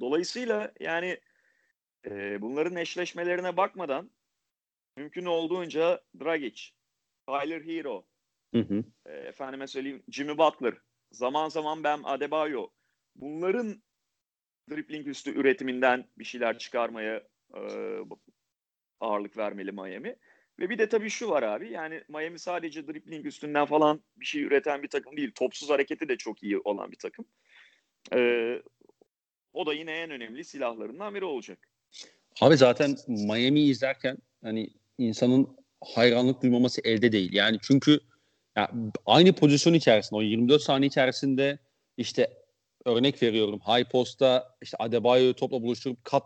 Dolayısıyla yani e, bunların eşleşmelerine bakmadan mümkün olduğunca Dragic, Tyler Hero, hı hı. E, efendime söyleyeyim Jimmy Butler, zaman zaman Bam Adebayo bunların dribbling üstü üretiminden bir şeyler çıkarmaya e, ağırlık vermeli Miami. Ve bir de tabii şu var abi yani Miami sadece dribbling üstünden falan bir şey üreten bir takım değil. Topsuz hareketi de çok iyi olan bir takım. Ee, o da yine en önemli silahlarından biri olacak. Abi zaten Miami izlerken hani insanın hayranlık duymaması elde değil. Yani çünkü ya aynı pozisyon içerisinde o 24 saniye içerisinde işte örnek veriyorum high post'ta işte Adebayo'yu topla buluşturup kat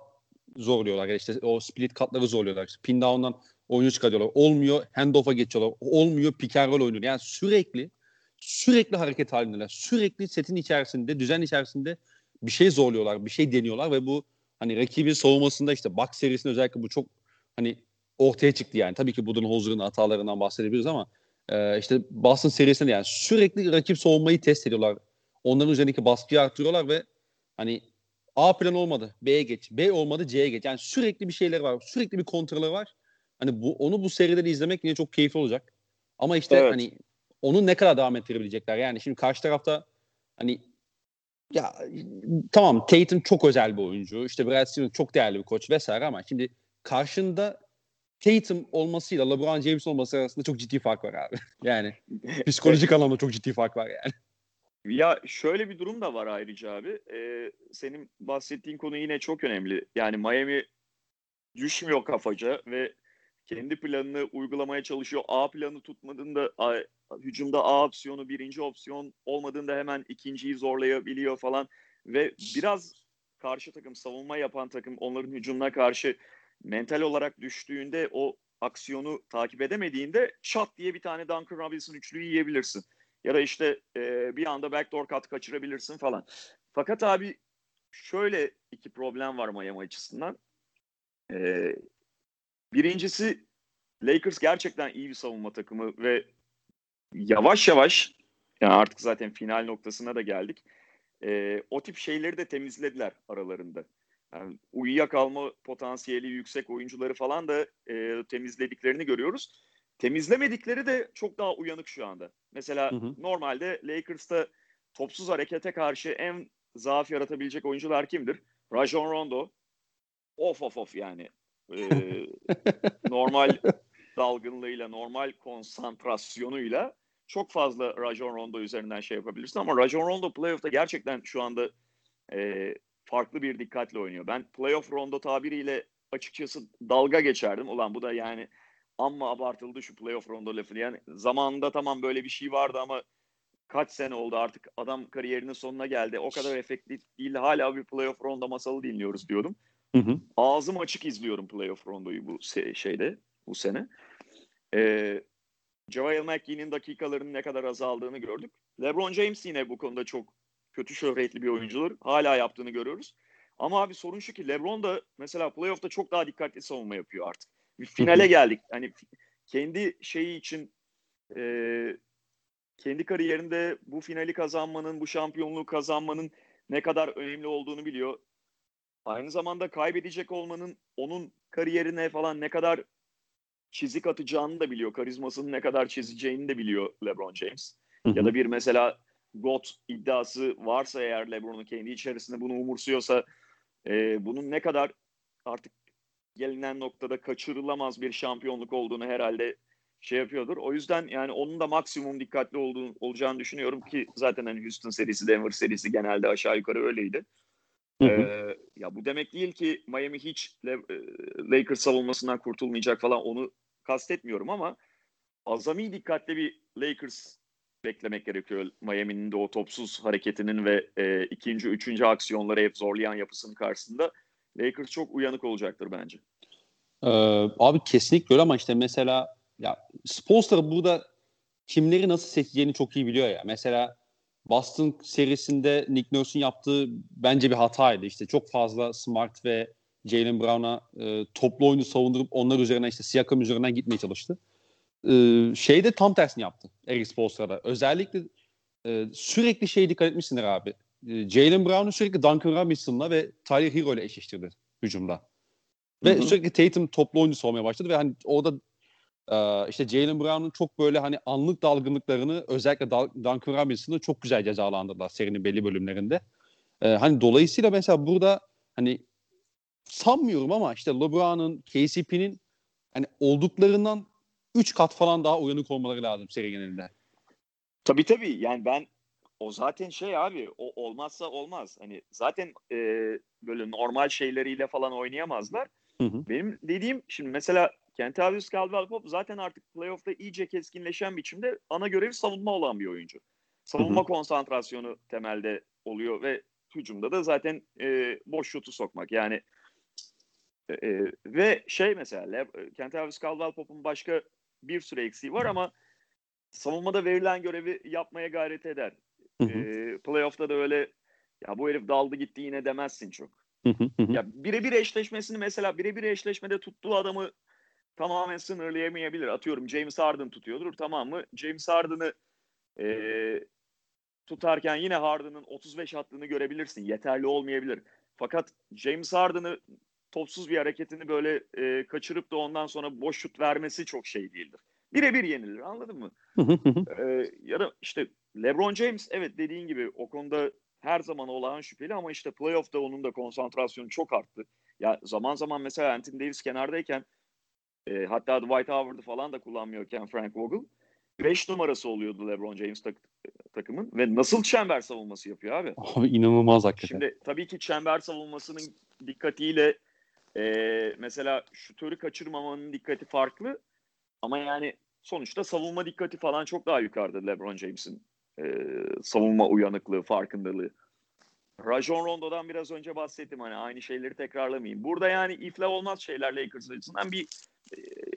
zorluyorlar. Yani işte o split katları zorluyorlar. İşte pin down'dan oyuncu çıkarıyorlar. Olmuyor handoff'a geçiyorlar. Olmuyor pick and roll oynuyor. Yani sürekli sürekli hareket halindeler. Sürekli setin içerisinde, düzen içerisinde bir şey zorluyorlar, bir şey deniyorlar ve bu hani rakibin savunmasında işte box serisinde özellikle bu çok hani ortaya çıktı yani. Tabii ki Budenholzer'ın hatalarından bahsedebiliriz ama e, işte Boston serisinde yani sürekli rakip savunmayı test ediyorlar. Onların üzerindeki baskıyı arttırıyorlar ve hani A plan olmadı. B'ye geç. B olmadı C'ye geç. Yani sürekli bir şeyler var. Sürekli bir kontrolü var. Hani bu onu bu seride izlemek yine çok keyifli olacak. Ama işte evet. hani onu ne kadar devam ettirebilecekler? Yani şimdi karşı tarafta hani ya tamam Tatum çok özel bir oyuncu. İşte Brad Stevens çok değerli bir koç vesaire ama şimdi karşında Tatum olmasıyla LeBron James olması arasında çok ciddi fark var abi. *laughs* Yani psikolojik anlamda çok ciddi fark var yani. Ya şöyle bir durum da var ayrıca abi. Ee, senin bahsettiğin konu yine çok önemli. Yani Miami düşmüyor kafaca ve kendi planını uygulamaya çalışıyor. A planı tutmadığında A, hücumda A opsiyonu birinci opsiyon olmadığında hemen ikinciyi zorlayabiliyor falan ve biraz karşı takım savunma yapan takım onların hücumuna karşı mental olarak düştüğünde o aksiyonu takip edemediğinde çat diye bir tane Duncan Robinson üçlüyü yiyebilirsin. Ya da işte e, bir anda backdoor kat kaçırabilirsin falan. Fakat abi şöyle iki problem var Miami açısından. E, birincisi Lakers gerçekten iyi bir savunma takımı ve yavaş yavaş yani artık zaten final noktasına da geldik. E, o tip şeyleri de temizlediler aralarında. Yani uyuyakalma potansiyeli yüksek oyuncuları falan da e, temizlediklerini görüyoruz. Temizlemedikleri de çok daha uyanık şu anda. Mesela hı hı. normalde Lakers'ta topsuz harekete karşı en zaaf yaratabilecek oyuncular kimdir? Rajon Rondo. Of of of yani. Ee, *laughs* *laughs* normal dalgınlığıyla, normal konsantrasyonuyla çok fazla Rajon Rondo üzerinden şey yapabilirsin ama Rajon Rondo playoff'ta gerçekten şu anda e, farklı bir dikkatle oynuyor. Ben playoff Rondo tabiriyle açıkçası dalga geçerdim. Ulan bu da yani amma abartıldı şu playoff Rondo lafı. Yani zamanında tamam böyle bir şey vardı ama kaç sene oldu artık adam kariyerinin sonuna geldi. O kadar efektif değil. Hala bir playoff Rondo masalı dinliyoruz diyordum. Hı hı. Ağzım açık izliyorum playoff Rondo'yu bu şeyde bu sene. Ee, JaVale McGee'nin dakikalarının ne kadar azaldığını gördük. LeBron James yine bu konuda çok kötü şöhretli bir oyuncudur. Hala yaptığını görüyoruz. Ama abi sorun şu ki LeBron da mesela playoff'ta çok daha dikkatli savunma yapıyor artık. Bir finale geldik. Hani kendi şeyi için e, kendi kariyerinde bu finali kazanmanın, bu şampiyonluğu kazanmanın ne kadar önemli olduğunu biliyor. Aynı zamanda kaybedecek olmanın onun kariyerine falan ne kadar çizik atacağını da biliyor. Karizmasını ne kadar çizeceğini de biliyor LeBron James. Ya da bir mesela GOAT iddiası varsa eğer LeBron'un kendi içerisinde bunu umursuyorsa e, bunun ne kadar artık gelinen noktada kaçırılamaz bir şampiyonluk olduğunu herhalde şey yapıyordur. O yüzden yani onun da maksimum dikkatli olduğunu, olacağını düşünüyorum ki zaten hani Houston serisi, Denver serisi genelde aşağı yukarı öyleydi. Hı hı. Ee, ya bu demek değil ki Miami hiç Lakers savunmasından kurtulmayacak falan onu kastetmiyorum ama azami dikkatli bir Lakers beklemek gerekiyor. Miami'nin de o topsuz hareketinin ve e, ikinci, üçüncü aksiyonları hep zorlayan yapısının karşısında Lakers çok uyanık olacaktır bence. Ee, abi kesinlikle öyle ama işte mesela ya Spolstra burada kimleri nasıl seçeceğini çok iyi biliyor ya. Mesela Boston serisinde Nick Nurse'un yaptığı bence bir hataydı. İşte çok fazla Smart ve Jalen Brown'a e, toplu oyunu savundurup onlar üzerine işte Siakam üzerinden gitmeye çalıştı. E, şey de tam tersini yaptı Eric Spoelstra'da. Özellikle e, sürekli şey dikkat etmişsindir abi. E, Jalen Brown'u sürekli Duncan Robinson'la ve Tyler Hero ile eşleştirdi hücumda. Ve Hı-hı. sürekli Tatum toplu oyunu savunmaya başladı ve hani orada e, işte Jalen Brown'un çok böyle hani anlık dalgınlıklarını özellikle Duncan Robinson'ı çok güzel cezalandırdılar serinin belli bölümlerinde. Hani dolayısıyla mesela burada hani sanmıyorum ama işte LeBron'un, KCP'nin hani olduklarından 3 kat falan daha uyanık olmaları lazım seri genelinde. Tabii tabii. Yani ben o zaten şey abi o olmazsa olmaz. Hani zaten e, böyle normal şeyleriyle falan oynayamazlar. Hı hı. Benim dediğim şimdi mesela Kentavius Caldwell-Pope zaten artık playoff'ta iyice keskinleşen biçimde ana görevi savunma olan bir oyuncu. Savunma hı hı. konsantrasyonu temelde oluyor ve hücumda da zaten e, boş şutu sokmak. Yani e, e ve şey mesela Kentavius Caldwell-Pope'un başka bir sürü eksiği var ama savunmada verilen görevi yapmaya gayret eder. Hı hı. E, playoff'ta da öyle ya bu herif daldı gitti yine demezsin çok. ya birebir eşleşmesini mesela birebir eşleşmede tuttuğu adamı tamamen sınırlayamayabilir. Atıyorum James Harden tutuyordur tamam mı? James Harden'ı e, tutarken yine Harden'ın 35 attığını görebilirsin. Yeterli olmayabilir. Fakat James Harden'ı topsuz bir hareketini böyle e, kaçırıp da ondan sonra boş şut vermesi çok şey değildir. Birebir yenilir anladın mı? ee, ya da işte LeBron James evet dediğin gibi o konuda her zaman olağan şüpheli ama işte playoff'ta onun da konsantrasyonu çok arttı. Ya zaman zaman mesela Anthony Davis kenardayken e, hatta Dwight Howard'ı falan da kullanmıyorken Frank Vogel 5 numarası oluyordu LeBron James tak takımın ve nasıl çember savunması yapıyor abi? *laughs* Abi inanılmaz hakikaten. Şimdi tabii ki çember savunmasının dikkatiyle e, mesela şutörü kaçırmamanın dikkati farklı ama yani sonuçta savunma dikkati falan çok daha yukarıda LeBron James'in e, savunma uyanıklığı, farkındalığı. Rajon Rondo'dan biraz önce bahsettim hani aynı şeyleri tekrarlamayayım. Burada yani iflah olmaz şeyler Lakers açısından bir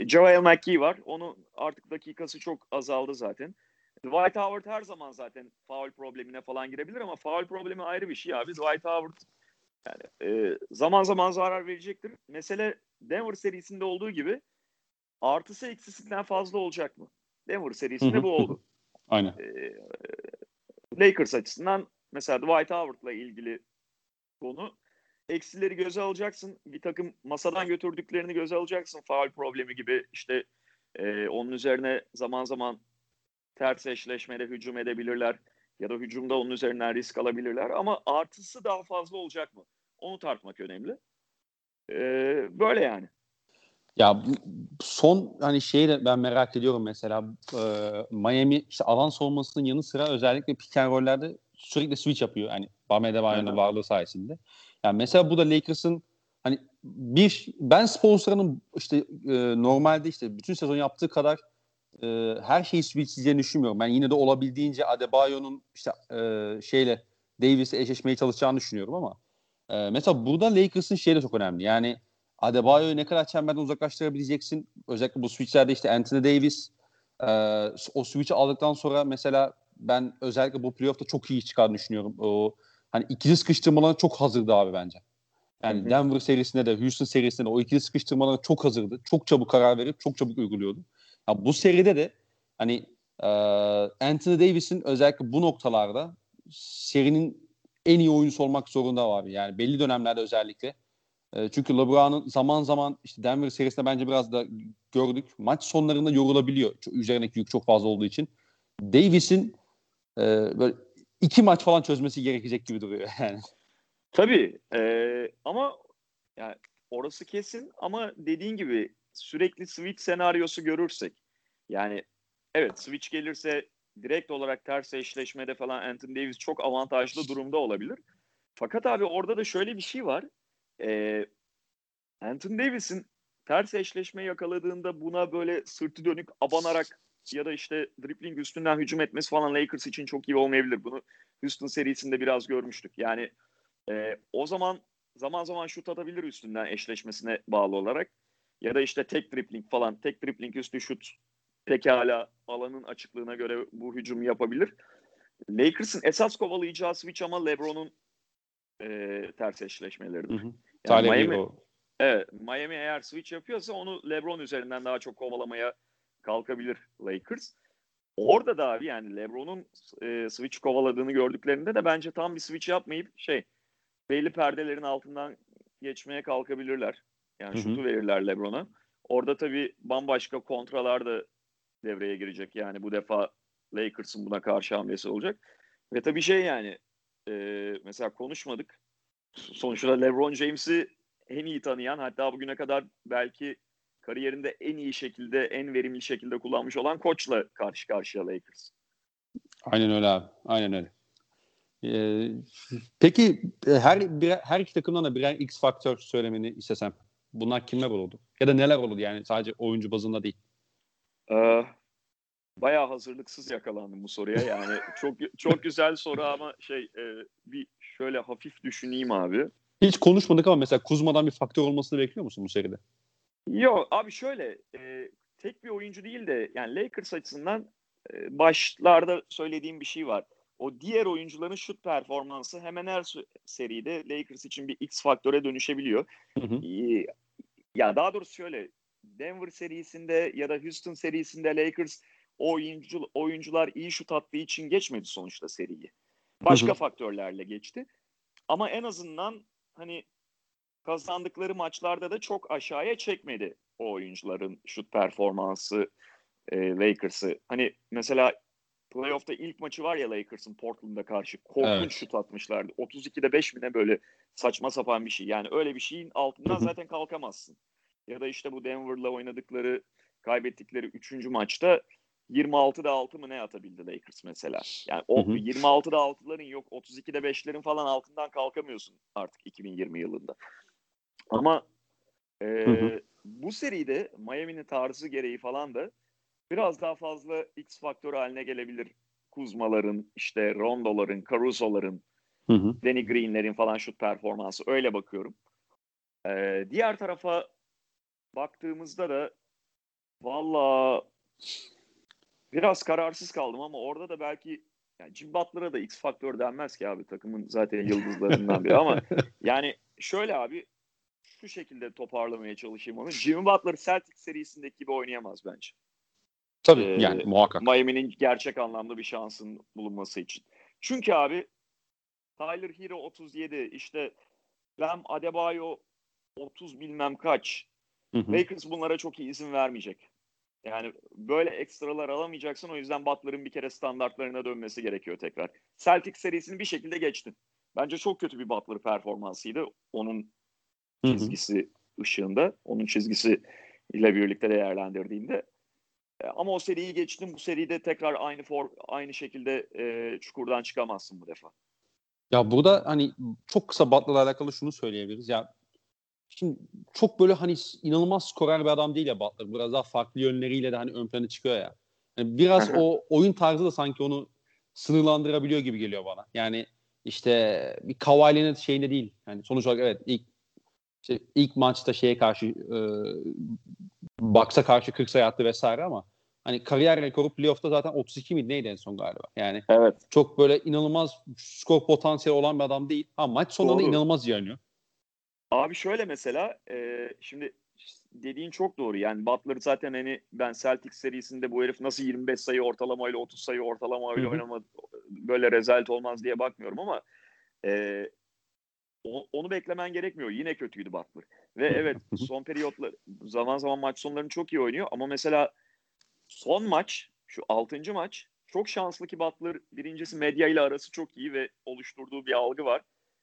Joel McGee var. Onun artık dakikası çok azaldı zaten. Dwight Howard her zaman zaten foul problemine falan girebilir ama foul problemi ayrı bir şey abi. Dwight Howard yani e, zaman zaman zarar verecektir. Mesele Denver serisinde olduğu gibi artısı eksisinden fazla olacak mı? Denver serisinde bu oldu. *laughs* Aynen. E, Lakers açısından mesela Dwight Howard'la ilgili konu eksileri göze alacaksın. Bir takım masadan götürdüklerini göze alacaksın. Faal problemi gibi işte e, onun üzerine zaman zaman ters eşleşmede hücum edebilirler ya da hücumda onun üzerinden risk alabilirler ama artısı daha fazla olacak mı? Onu tartmak önemli. Ee, böyle yani. Ya son hani şeyi de ben merak ediyorum mesela e, Miami işte alan savunmasının yanı sıra özellikle pick and roll'lerde sürekli switch yapıyor. Hani Bam Adebayo'nun varlığı sayesinde. Yani mesela bu da Lakers'ın hani bir ben Spolstra'nın işte e, normalde işte bütün sezon yaptığı kadar e, her şeyi switchleyeceğini düşünmüyorum. Ben yine de olabildiğince Adebayo'nun işte e, şeyle Davis'le eşleşmeye çalışacağını düşünüyorum ama e, mesela burada Lakers'ın şeyi de çok önemli. Yani Adebayo'yu ne kadar çemberden uzaklaştırabileceksin? Özellikle bu switchlerde işte Anthony Davis e, o switch'i aldıktan sonra mesela ben özellikle bu playoff'ta çok iyi çıkardığını düşünüyorum. O hani ikili sıkıştırmalarına çok hazırdı abi bence. Yani Hı-hı. Denver serisinde de Houston serisinde de o ikili sıkıştırmalara çok hazırdı. Çok çabuk karar verip çok çabuk uyguluyordu. Ya bu seride de hani e, Anthony Davis'in özellikle bu noktalarda serinin en iyi oyuncusu olmak zorunda var. Yani belli dönemlerde özellikle. E, çünkü LeBron'un zaman zaman işte Denver serisinde bence biraz da gördük. Maç sonlarında yorulabiliyor. Çok, üzerindeki yük çok fazla olduğu için. Davis'in e, böyle iki maç falan çözmesi gerekecek gibi duruyor *laughs* yani. Tabii e, ama yani orası kesin ama dediğin gibi sürekli switch senaryosu görürsek yani evet switch gelirse direkt olarak ters eşleşmede falan Anthony Davis çok avantajlı durumda olabilir. Fakat abi orada da şöyle bir şey var. Ee, Anthony Davis'in ters eşleşme yakaladığında buna böyle sırtı dönük abanarak ya da işte dribbling üstünden hücum etmesi falan Lakers için çok iyi olmayabilir. Bunu Houston serisinde biraz görmüştük. Yani e, o zaman zaman zaman şut atabilir üstünden eşleşmesine bağlı olarak. Ya da işte tek dribbling falan, tek dribbling üstü şut pekala alanın açıklığına göre bu hücum yapabilir. Lakers'ın esas kovalayacağı switch ama LeBron'un e, ters hı. Yani Miami, o. Evet, Miami eğer switch yapıyorsa onu LeBron üzerinden daha çok kovalamaya kalkabilir Lakers. Orada da abi yani LeBron'un e, switch kovaladığını gördüklerinde de bence tam bir switch yapmayıp şey belli perdelerin altından geçmeye kalkabilirler. Yani şutu verirler LeBron'a. Orada tabii bambaşka kontralar da devreye girecek. Yani bu defa Lakers'ın buna karşı hamlesi olacak. Ve tabii şey yani e, mesela konuşmadık. Sonuçta LeBron James'i en iyi tanıyan hatta bugüne kadar belki kariyerinde en iyi şekilde, en verimli şekilde kullanmış olan koçla karşı karşıya Lakers. Aynen öyle abi. Aynen öyle. Ee, peki e, her bir, her iki takımdan da birer X faktör söylemeni istesem bunlar kimler olurdu? Ya da neler olurdu yani sadece oyuncu bazında değil. Ee, bayağı hazırlıksız yakalandım bu soruya yani *laughs* çok çok güzel soru ama şey e, bir şöyle hafif düşüneyim abi. Hiç konuşmadık ama mesela Kuzma'dan bir faktör olmasını bekliyor musun bu seride? Yok abi şöyle e, tek bir oyuncu değil de yani Lakers açısından e, başlarda söylediğim bir şey var. O diğer oyuncuların şut performansı hemen her seride Lakers için bir X faktöre dönüşebiliyor. Hı hı. E, ya daha doğrusu şöyle Denver serisinde ya da Houston serisinde Lakers oyuncu, oyuncular iyi şut attığı için geçmedi sonuçta seriyi. Başka hı hı. faktörlerle geçti. Ama en azından hani kazandıkları maçlarda da çok aşağıya çekmedi o oyuncuların şut performansı e, Lakers'ı. Hani mesela playoff'ta ilk maçı var ya Lakers'ın Portland'a karşı korkunç evet. şut atmışlardı. 32'de 5 mi ne böyle saçma sapan bir şey. Yani öyle bir şeyin altından zaten kalkamazsın. Ya da işte bu Denver'la oynadıkları kaybettikleri 3. maçta 26'da 6 mı ne atabildi Lakers mesela. Yani o 26'da 6'ların yok 32'de 5'lerin falan altından kalkamıyorsun artık 2020 yılında. Ama e, hı hı. bu seride Miami'nin tarzı gereği falan da biraz daha fazla X faktör haline gelebilir. Kuzmaların, işte Rondo'ların, Caruso'ların, hı hı. Danny Green'lerin falan şut performansı öyle bakıyorum. Ee, diğer tarafa baktığımızda da valla biraz kararsız kaldım ama orada da belki yani Jim Butler'a da X faktör denmez ki abi takımın zaten yıldızlarından biri ama *laughs* yani şöyle abi şu şekilde toparlamaya çalışayım onu. Jimmy Butler Celtics serisindeki gibi oynayamaz bence. Tabii ee, yani muhakkak. Miami'nin gerçek anlamda bir şansın bulunması için. Çünkü abi Tyler Hero 37 işte Bam Adebayo 30 bilmem kaç. Hı hı. Lakers bunlara çok iyi izin vermeyecek. Yani böyle ekstralar alamayacaksın. O yüzden Butler'ın bir kere standartlarına dönmesi gerekiyor tekrar. Celtics serisini bir şekilde geçtin. Bence çok kötü bir Butler performansıydı. Onun çizgisi hı hı. ışığında. Onun çizgisi ile birlikte değerlendirdiğinde. E, ama o seriyi geçtim. Bu seride tekrar aynı for, aynı şekilde e, çukurdan çıkamazsın bu defa. Ya burada hani çok kısa Butler'la alakalı şunu söyleyebiliriz. Ya Şimdi çok böyle hani inanılmaz skorer bir adam değil ya Butler. Biraz daha farklı yönleriyle de hani ön plana çıkıyor ya. Yani biraz o oyun tarzı da sanki onu sınırlandırabiliyor gibi geliyor bana. Yani işte bir Kawhi'nin şeyinde değil. Yani sonuç olarak evet ilk işte ilk maçta şeye karşı e, Bucks'a karşı 40 sayı attı vesaire ama hani kariyer rekoru playoff'ta zaten 32 miydi neydi en son galiba. Yani evet. çok böyle inanılmaz skor potansiyeli olan bir adam değil. Ama maç sonunda Doğru. inanılmaz yanıyor. Abi şöyle mesela e, şimdi dediğin çok doğru. Yani Butler zaten hani ben Celtics serisinde bu herif nasıl 25 sayı ortalamayla 30 sayı ortalamayla oynamadı böyle rezalet olmaz diye bakmıyorum ama e, onu beklemen gerekmiyor. Yine kötüydü Butler. Ve evet son periyotlar zaman zaman maç sonlarını çok iyi oynuyor ama mesela son maç şu 6. maç çok şanslı ki Butler birincisi medya ile arası çok iyi ve oluşturduğu bir algı var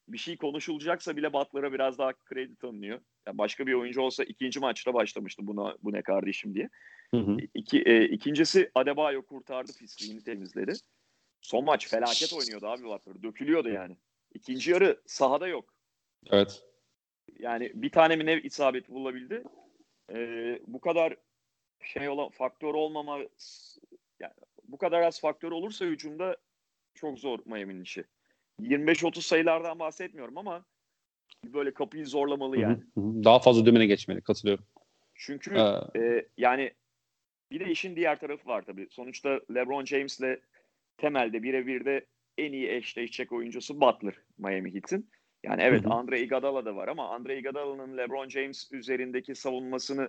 bir şey konuşulacaksa bile Butler'a biraz daha kredi tanınıyor. Yani başka bir oyuncu olsa ikinci maçta başlamıştı buna bu ne kardeşim diye. Hı hı. İki, e, ikincisi Adebayo kurtardı pisliğini temizledi. Son maç felaket oynuyordu abi Butler. Dökülüyordu yani. İkinci yarı sahada yok. Evet. Yani bir tane mi ne isabeti bulabildi. Ee, bu kadar şey olan faktör olmama yani bu kadar az faktör olursa hücumda çok zor Miami'nin işi. 25-30 sayılardan bahsetmiyorum ama böyle kapıyı zorlamalı yani. Daha fazla dümene geçmeli katılıyorum. Çünkü ee... e, yani bir de işin diğer tarafı var tabii. Sonuçta LeBron James'le temelde birebir de en iyi eşleşecek oyuncusu Butler Miami Heat'in. Yani evet Andre Iguodala da var ama Andre Iguodala'nın LeBron James üzerindeki savunmasını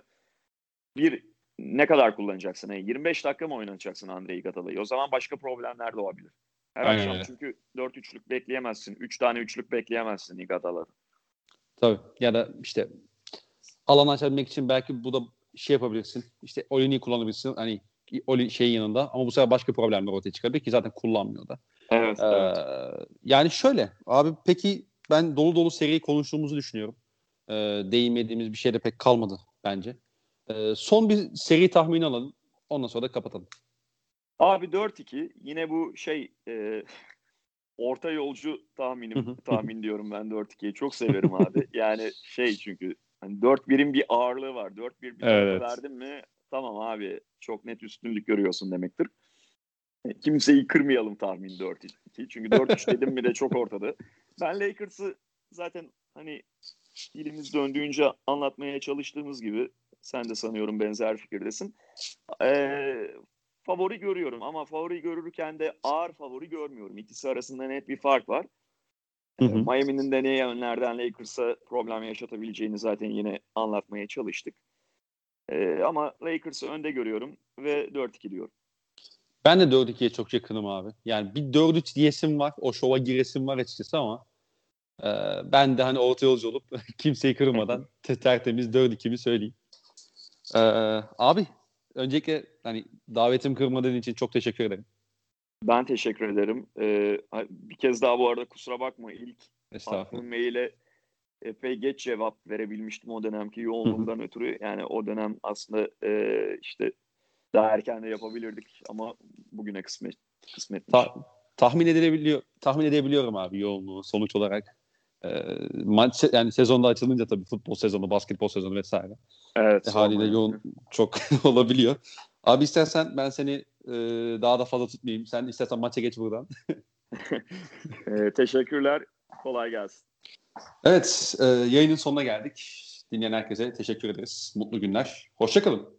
bir ne kadar kullanacaksın? Yani 25 dakika mı oynatacaksın Andre Iguodala'yı? O zaman başka problemler doğabilir. Her Aynen akşam öyle. çünkü 4 üçlük bekleyemezsin. 3 tane üçlük bekleyemezsin Igadala'da. Tabii. Ya da işte alan açabilmek için belki bu da şey yapabilirsin. İşte Oli'ni kullanabilirsin. Hani Oli şeyin yanında ama bu sefer başka problemler ortaya çıkabilir ki zaten kullanmıyor da. Evet, ee, evet. Yani şöyle abi peki ben dolu dolu seriyi konuştuğumuzu düşünüyorum. Ee, değinmediğimiz bir şey de pek kalmadı bence. Ee, son bir seri tahmini alalım. Ondan sonra da kapatalım. Abi 4-2 yine bu şey e, orta yolcu tahminim tahmin diyorum ben 4-2'yi çok severim abi. *laughs* Yani şey çünkü hani 4-1'in bir ağırlığı var. 4-1 bir evet. verdin mi tamam abi çok net üstünlük görüyorsun demektir. E, kimseyi kırmayalım tahmin 4-2. Çünkü 4-3 dedim mi de çok ortada. Ben Lakers'ı zaten hani dilimiz döndüğünce anlatmaya çalıştığımız gibi sen de sanıyorum benzer fikirdesin. Ee, favori görüyorum ama favori görürken de ağır favori görmüyorum. İkisi arasında net bir fark var. Hı hı. Miami'nin de ne yönlerden Lakers'a problem yaşatabileceğini zaten yine anlatmaya çalıştık. Ee, ama Lakers'ı önde görüyorum ve 4-2 diyorum. Ben de 4-2'ye çok yakınım abi. Yani bir 4-3 diyesim var. O şova giresim var açıkçası ama e, ben de hani orta yolcu olup *laughs* kimseyi kırmadan tertemiz 4-2'mi söyleyeyim. E, abi öncelikle hani davetim kırmadığın için çok teşekkür ederim. Ben teşekkür ederim. Ee, bir kez daha bu arada kusura bakma ilk attığım maile epey geç cevap verebilmiştim o dönemki yoğunluğumdan ötürü. Yani o dönem aslında e, işte Daha erken de yapabilirdik ama bugüne kısmet kısmetmiş. Ta- tahmin edebiliyor tahmin edebiliyorum abi yoğunluğu sonuç olarak. E, maç yani sezonda açılınca tabii futbol sezonu, basketbol sezonu vesaire. Evet. E, haliyle yoğun çok *laughs* olabiliyor. Abi istersen ben seni e, daha da fazla tutmayayım. Sen istersen maça geç buradan. *laughs* e, teşekkürler. Kolay gelsin. Evet, e, yayının sonuna geldik. Dinleyen herkese teşekkür ederiz. Mutlu günler. Hoşçakalın.